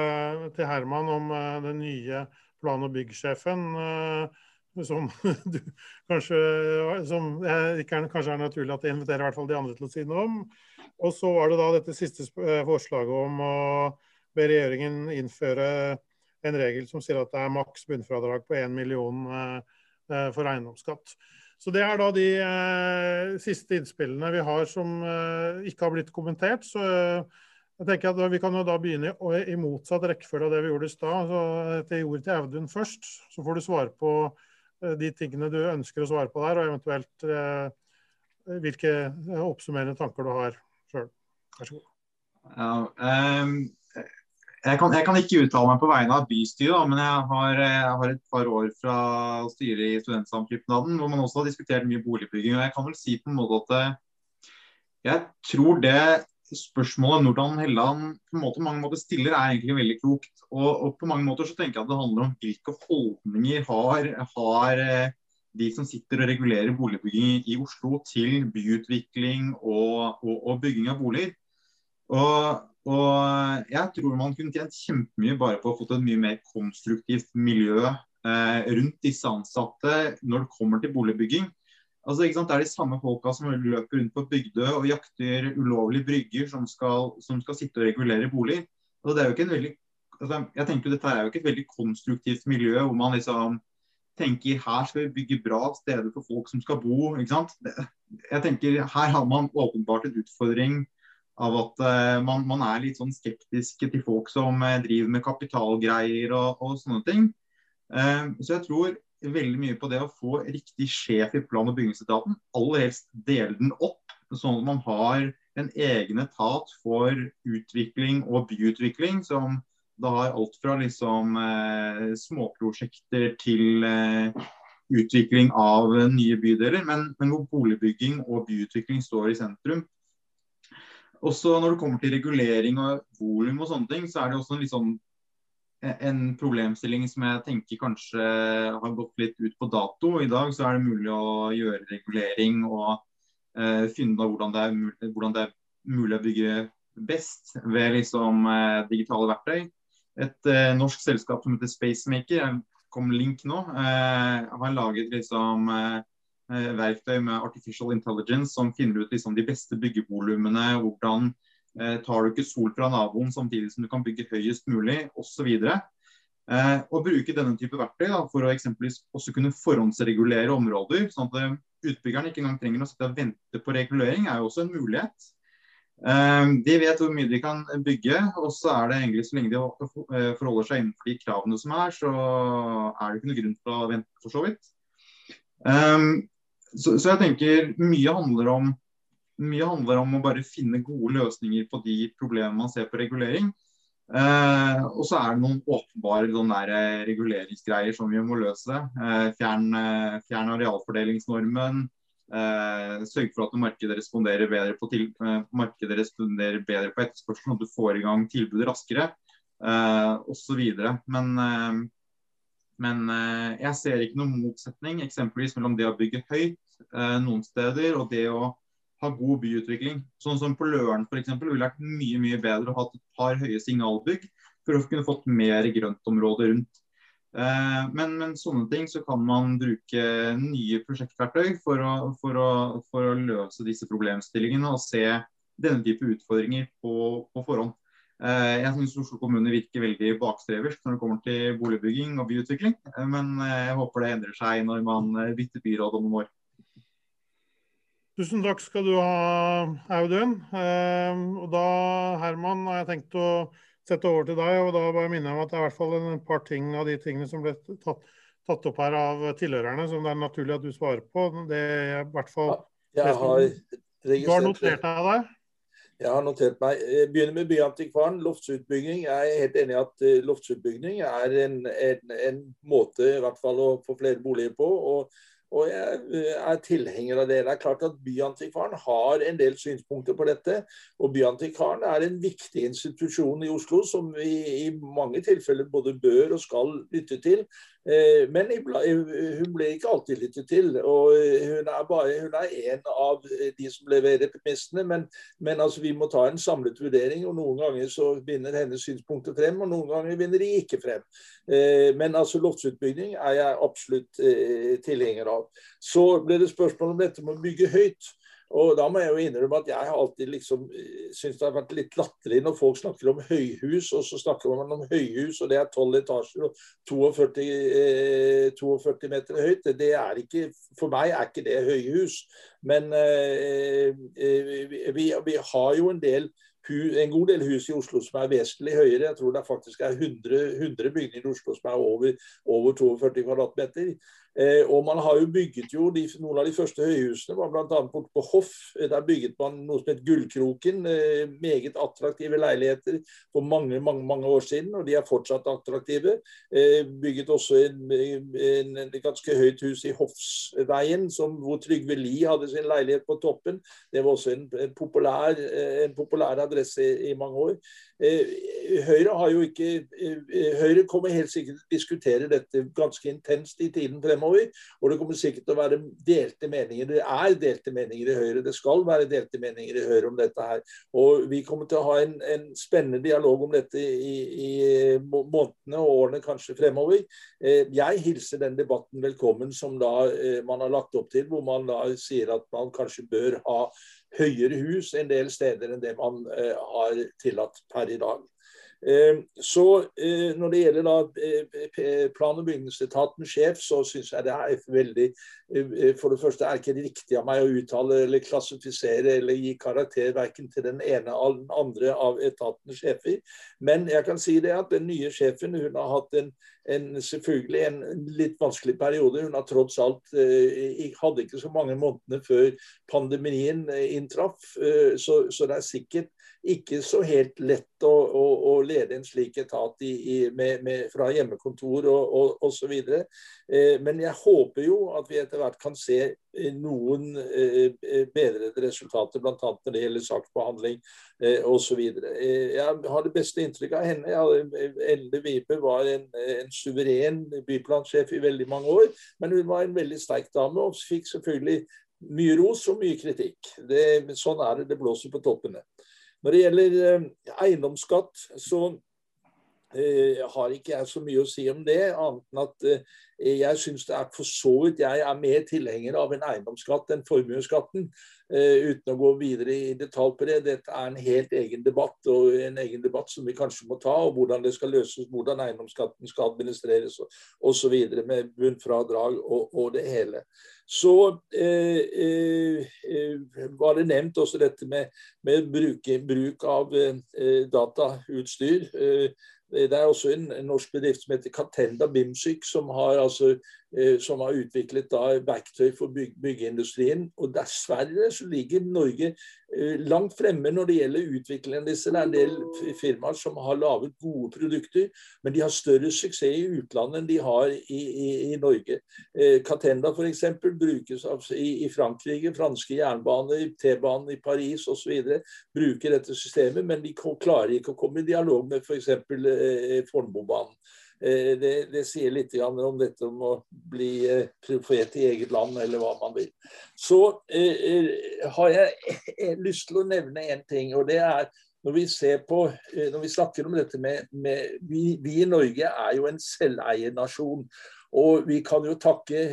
Speaker 1: til Herman om den nye plan- og byggsjefen. Som du kanskje som ikke er, kanskje er naturlig at jeg inviterer hvert fall de andre til å si noe om. Og så var det da dette siste forslaget om å be regjeringen innføre en regel som sier at det er maks bunnfradrag på 1 million eh, eh, for eiendomsskatt. Så Det er da de eh, siste innspillene vi har som ikke har blitt kommentert. så jeg tenker at Vi kan jo da begynne i motsatt rekkefølge av det vi gjorde i stad. Jeg ordet til Audun først. Så får du svare på de tingene du ønsker å svare på der, og eventuelt hvilke oppsummerende tanker du har sjøl. Vær så god.
Speaker 4: Ja, um, jeg kan, jeg kan, ikke uttale meg på vegne av bystyret, men jeg har, jeg har, et par år fra styret i Studentsamskipnaden, hvor man også har diskutert mye boligbygging. og Jeg kan vel si på en måte at eh, jeg tror det spørsmålet Nordan Helland på måte mange måter stiller, er egentlig veldig klokt. Og, og, på mange måter så tenker jeg at det handler om hvilke holdninger har, har eh, de som sitter og regulerer boligbygging i Oslo til byutvikling og, og, og bygging av boliger. Og jeg tror man kunne tjent kjempemye bare på å få til et mye mer konstruktivt miljø eh, rundt disse ansatte når det kommer til boligbygging. Altså, Det er de samme folka som løper rundt på Bygdø og jakter ulovlige brygger som skal, som skal sitte og regulere boliger. Altså, det er jo ikke en veldig, altså, jeg tenker Dette er jo ikke et veldig konstruktivt miljø hvor man liksom tenker her skal vi bygge bra steder for folk som skal bo. ikke sant? Jeg tenker Her har man åpenbart en utfordring av at uh, man, man, er litt sånn skeptisk til folk som uh, driver med kapitalgreier og, og sånne ting. Uh, så jeg tror veldig mye på det å få riktig sjef i plan- og bygningsetaten. Aller helst dele den opp, sånn at man har en egen etat for utvikling og byutvikling. som da har alt fra liksom småprosjekter til utvikling av nye bydeler, men, men hvor boligbygging og byutvikling står i sentrum. Også når det kommer til regulering og volum og sånne ting, så er det også en, liksom, en problemstilling som jeg tenker kanskje har gått litt ut på dato. I dag så er det mulig å gjøre regulering og uh, finne ut hvordan hvordan det er mulig å bygge best ved liksom digitale verktøy. Et norsk selskap som heter Spacemaker, jeg kom link nå, har laget liksom verktøy med artificial intelligence som finner ut liksom de beste byggevolumene, hvordan tar du ikke sol fra naboen samtidig som du kan bygge høyest mulig, osv. Eh, og bruke denne type verktøy da, for å eksempelvis også kunne forhåndsregulere områder. sånn at utbyggerne utbyggeren ikke engang trenger å sitte og vente på regulering, er jo også en mulighet. Eh, de vet hvor mye de kan bygge, og så er det egentlig så lenge de eh, forholder seg innenfor de kravene som er, så er det ikke noe grunn til å vente, for så vidt. Eh, så, jeg tenker mye handler om mye handler om å bare finne gode løsninger på de problemene man ser på regulering. Eh, og så er det noen åpenbare sånn der, eh, reguleringsgreier som vi må løse. Eh, fjern, eh, fjern arealfordelingsnormen. Eh, sørg for at markedet responderer bedre på, til, eh, markedet responderer bedre på etterspørselen, at du får i gang tilbudet raskere eh, osv. Men, men jeg ser ikke noen motsetning eksempelvis mellom det å bygge høyt noen steder og det å ha god byutvikling. Sånn som på Løren f.eks. ville vært mye mye bedre å ha et par høye signalbygg for å kunne fått mer grøntområde rundt. Eh, men, men, sånne ting så kan man bruke nye prosjektverktøy for å, for å, for å løse disse problemstillingene og se denne type utfordringer på, på forhånd. Eh, jeg syns Oslo kommune virker veldig bakstreversk når det kommer til boligbygging og byutvikling. Eh, men jeg håper det endrer seg når man bytter byråd om noen år.
Speaker 1: Tusen takk skal du ha, Audun. Eh, og da, Herman, har jeg tenkt å sette over til deg. og da bare minne om at Det er i hvert fall en par ting av de tingene som ble tatt, tatt opp her av tilhørerne, som det er naturlig at du svarer på. Det er i hvert fall
Speaker 3: ja, jeg har registrert
Speaker 1: Du har notert deg det?
Speaker 3: Jeg har notert meg. Jeg begynner med byantikvaren. Loftsutbygging. Jeg er helt enig i at eh, loftsutbygging er en, en, en måte i hvert fall å få flere boliger på. og og jeg eh, er tilhenger av det. Det er klart at Byantikvaren har en del synspunkter på dette. Og Byantikvaren er en viktig institusjon i Oslo som vi i mange tilfeller både bør og skal lytte til. Eh, men hun ble ikke alltid lyttet til. og Hun er, bare, hun er en av de som leverer premissene. Men, men altså, vi må ta en samlet vurdering. og Noen ganger så vinner hennes synspunkter frem, og noen ganger vinner de ikke frem. Eh, men altså loftsutbygging er jeg absolutt eh, tilhenger av. Så ble det spørsmål om dette med å bygge høyt. Og da må jeg jo innrømme at jeg har alltid liksom eh, syntes det har vært litt latterlig når folk snakker om høyhus, og så snakker man om høyhus, og det er 12 etasjer og 42, eh, 42 meter høyt. Det er ikke, for meg er ikke det høyhus. Men eh, eh vi, vi, har jo en del en god del hus i Oslo som er vesentlig høyere. Jeg tror det faktisk er 100, 100 bygninger i Oslo som er over, over 42 kvadratmeter. Eh, og man har jo bygget jo de, Noen av de første høyhusene var bl.a. borte på Hoff. Eh, der bygget man noe som het Gullkroken. Eh, meget attraktive leiligheter for mange mange, mange år siden, og de er fortsatt attraktive. Eh, bygget også en, en, en, ganske høyt hus i Hoffsveien, som, hvor Trygve Lie hadde sin leilighet på toppen. Det var også en, populær, eh, en populær, adresse i, i mange år. Eh, Høyre har jo ikke Høyre kommer helt sikkert til å diskutere dette ganske intenst i tiden fremover. Og det kommer sikkert til å være delte meninger. Det er delte meninger i Høyre. Det skal være delte meninger i Høyre om dette her. Og vi kommer til å ha en, en spennende dialog om dette i, i, månedene og årene kanskje fremover. Eh, jeg hilser den debatten velkommen som da eh, man har lagt opp til, hvor man da sier at man kanskje bør ha høyere hus en del steder enn det man eh, har tillatt per i dag. Ehm, så eh, når det gjelder da eh, plan- og bygningsetatens sjef, så syns jeg det er veldig eh, For det første er det ikke riktig av meg å uttale eller klassifisere eller gi karakter verken til den ene eller den andre av etatens sjefer. Men jeg kan si det at den nye sjefen hun har hatt en, en selvfølgelig en litt vanskelig periode. Hun har tross alt hadde ikke så mange månedene før pandemien inntraff. Så, så det er sikkert ikke så helt lett å, å, å lede en slik etat i, i, med, med, fra hjemmekontor og, og osv. Eh, men jeg håper jo at vi etter hvert kan se eh, noen eh, bedrede resultater, bl.a. når det gjelder saksbehandling eh, osv. Eh, jeg har det beste inntrykket av henne. Jeg, Elde Vibe var en, en suveren byplansjef i veldig mange år, men hun var en veldig sterk dame og fikk selvfølgelig mye ros og mye kritikk. Det, sånn er det, det blåser på toppene. Når det gjelder eiendomsskatt, så har ikke jeg så mye å si om det, annet enn at jeg syns det er for så vidt Jeg er mer tilhenger av en eiendomsskatt enn formuesskatten. Uh, uten å gå videre i detalj på det. Dette er en helt egen debatt, og en egen debatt som vi kanskje må ta. og Hvordan det skal løses, hvordan eiendomsskatten skal administreres osv. med bunnfradrag og, og, det hele. Så eh, eh, var det nevnt også dette med, med bruk, bruk av datautstyr. Det er også en, norsk bedrift som heter Catenda Bimsyk, som har, altså, som har utviklet verktøy for byg, byggeindustrien. Og dessverre så ligger Norge eh, langt fremme når det gjelder utviklingen disse. Det er en del firmaer som har laget gode produkter, men de har større suksess i utlandet enn de har i, i, i Norge. Eh, Catenda f.eks. brukes av, i, i, Frankrike, franske jernbaner, T-banen i Paris osv. bruker dette systemet, men de klarer ikke å komme i dialog med f.eks. Eh, Fornebubanen. Eh, det, det, sier litt om dette om å bli eh, profet i eget land, eller hva man vil. Så eh, har jeg lyst til å nevne en ting, og det er når vi, på, når vi snakker om dette med, med vi, vi, i Norge er jo en selveiernasjon. Og vi kan jo takke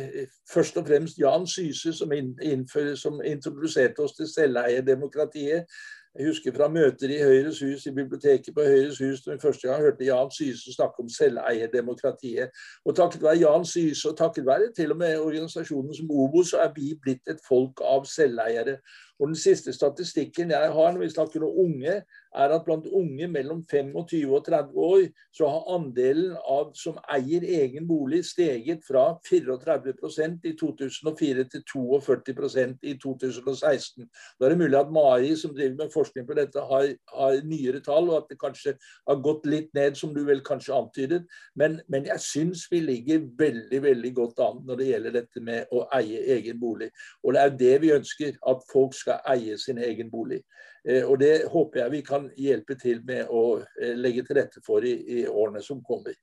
Speaker 3: først og fremst Jan Syse, som, innfører, som introduserte oss til selveierdemokratiet. Jeg husker fra møter i Høyres hus, i biblioteket på Høyres hus, da jeg første gang hørte Jan Syse snakke om selveierdemokratiet. Og takket være Jan Syse, og takket være til og med organisasjonen som Obo, så er vi blitt et folk av selveiere. Og Den siste statistikken jeg har når vi snakker om unge, er at blant unge mellom 25 og 30 år, så har andelen av som eier egen bolig steget fra 34% i 2004 til 42% i 2016. Da er det mulig at Mari, som driver med forskning på dette, har, har, nyere tall, og at det kanskje har gått litt ned, som du vel kanskje antydet. Men, men jeg syns vi ligger veldig, veldig godt an når det gjelder dette med å eie egen bolig. Og det er det vi ønsker, at folk skal eie sin egen bolig. Eh, og Det håper jeg vi kan hjelpe til med å eh, legge til rette for i, i årene som kommer.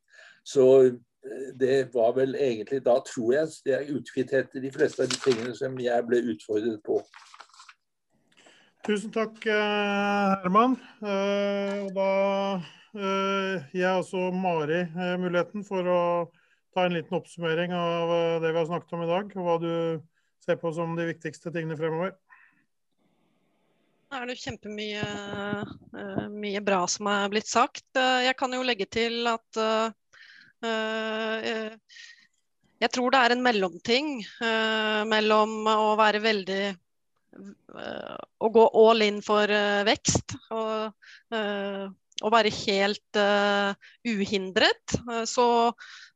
Speaker 3: Så eh, det var vel egentlig Da tror jeg det er utkvittert de fleste av de tingene som jeg ble utfordret på.
Speaker 1: Tusen takk, Herman. Og da gir jeg også Mari muligheten for å ta en liten oppsummering av det vi har snakket om i dag, og hva du ser på som de viktigste tingene fremover.
Speaker 2: Er det kjempemye uh, mye bra som er blitt sagt. Uh, jeg kan jo legge til at uh, jeg tror det er en mellomting mellom å være veldig Å gå all in for vekst og, å være helt uhindret. Så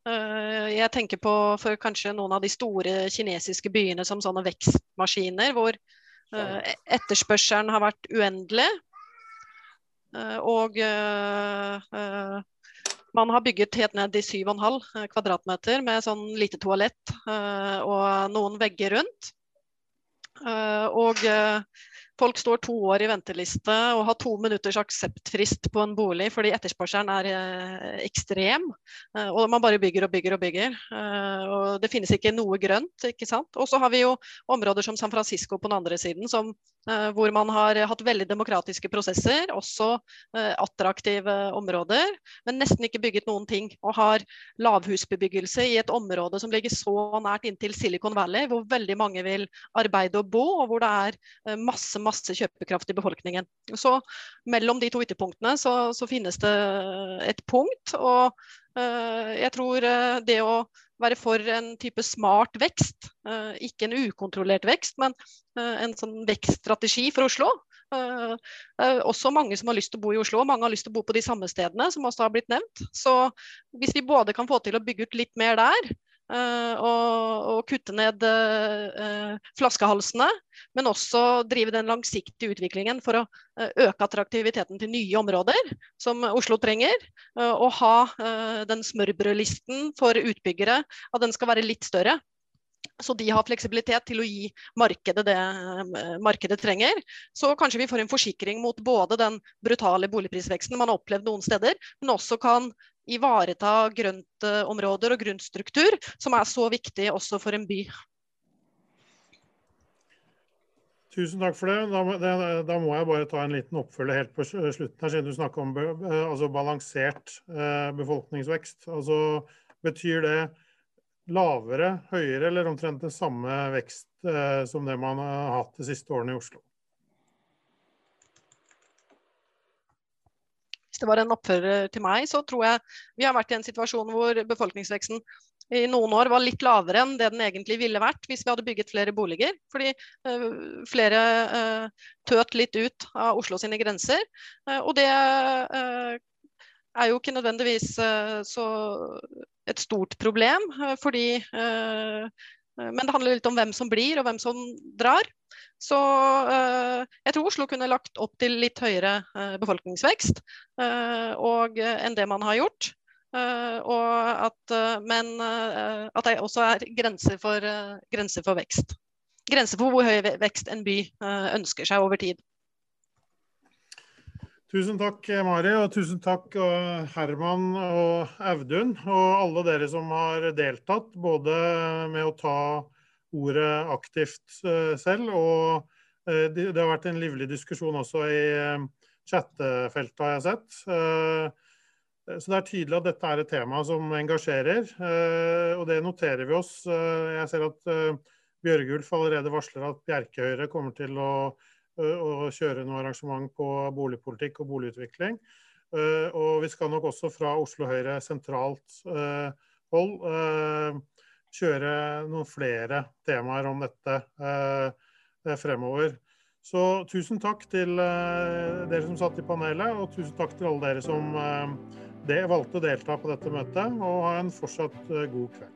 Speaker 2: jeg tenker på for kanskje noen av de store kinesiske byene som sånne vekstmaskiner, hvor Eh, etterspørselen har vært uendelig. Eh, og eh, man har bygget helt ned i 7,5 kvadratmeter med sånn lite toalett og noen vegger rundt. Og Folk står to år i venteliste og har to minutters akseptfrist på en bolig fordi etterspørselen er eh, ekstrem. Eh, og man bare bygger og bygger og bygger. Eh, og det finnes ikke noe grønt. ikke sant? Og så har vi jo områder som San Francisco på den andre siden, som, hvor man har hatt veldig demokratiske prosesser, også attraktive områder, men nesten ikke bygget noen ting. Og har lavhusbebyggelse i et område som ligger så nært inntil Silicon Valley, hvor veldig mange vil arbeide og bo, og hvor det er masse masse kjøpekraft i befolkningen. Så mellom de to ytterpunktene så, så finnes det et punkt. Og jeg tror uh, det å være for en type smart vekst, uh, ikke en ukontrollert vekst, men en sånn vekststrategi for Oslo, det også mange som har lyst til å bo i Oslo, og mange har lyst til å bo på de samme stedene, som også har blitt nevnt. Så hvis vi både kan få til å bygge ut litt mer der, Eh, og, og, kutte ned uh, flaskehalsene, men også drive den langsiktige utviklingen for å uh, øke attraktiviteten til nye områder, som Oslo trenger. Og ha den smørbrødlisten for utbyggere, at den skal være litt større. Så de har fleksibilitet til å gi markedet det markedet trenger. Så kanskje vi får en forsikring mot både den brutale boligprisveksten man har opplevd noen steder, men også kan ivareta grøntområder og grunnstruktur, som er så viktig også for en by.
Speaker 1: Tusen takk for det. Da, det. da, må jeg bare ta en liten oppfølge helt på slutten her, siden du snakker om be, altså balansert eh, befolkningsvekst. Altså, betyr det lavere, høyere eller omtrent den samme vekst eh, som det man har hatt de siste årene i Oslo?
Speaker 2: Hvis det var en oppfører til meg, så tror jeg vi har vært i en situasjon hvor befolkningsveksten i noen år var litt lavere enn det den egentlig ville vært hvis vi hadde bygget flere boliger. Fordi uh, flere uh, tøt litt ut av Oslo sine grenser. Uh, og det er jo ikke nødvendigvis så et stort problem, fordi men det handler litt om hvem som blir og hvem som drar. Så jeg tror Oslo kunne lagt opp til litt høyere befolkningsvekst og, enn det man har gjort. At, men at det også er grenser for, grenser for, vekst. Grenser for hvor høy vekst en by ønsker seg over tid.
Speaker 1: Tusen takk, Mari, og tusen takk Herman og Audun. Og alle dere som har deltatt, både med å ta ordet aktivt selv, og det, det har vært en livlig diskusjon også i chattefeltet, har jeg sett. Eh, så Det er tydelig at dette er et tema som engasjerer, eh, og det noterer vi oss. Eh, jeg ser at Bjørgulf allerede varsler at Bjerkehøyre kommer til å, å kjøre noe arrangement på boligpolitikk og boligutvikling. Og vi skal nok også fra Oslo Høyre sentralt hold kjøre noen flere temaer om dette fremover. Så tusen takk til dere som satt i panelet, og tusen takk til alle dere som valgte å delta på dette møtet, og ha en fortsatt eh, god kveld.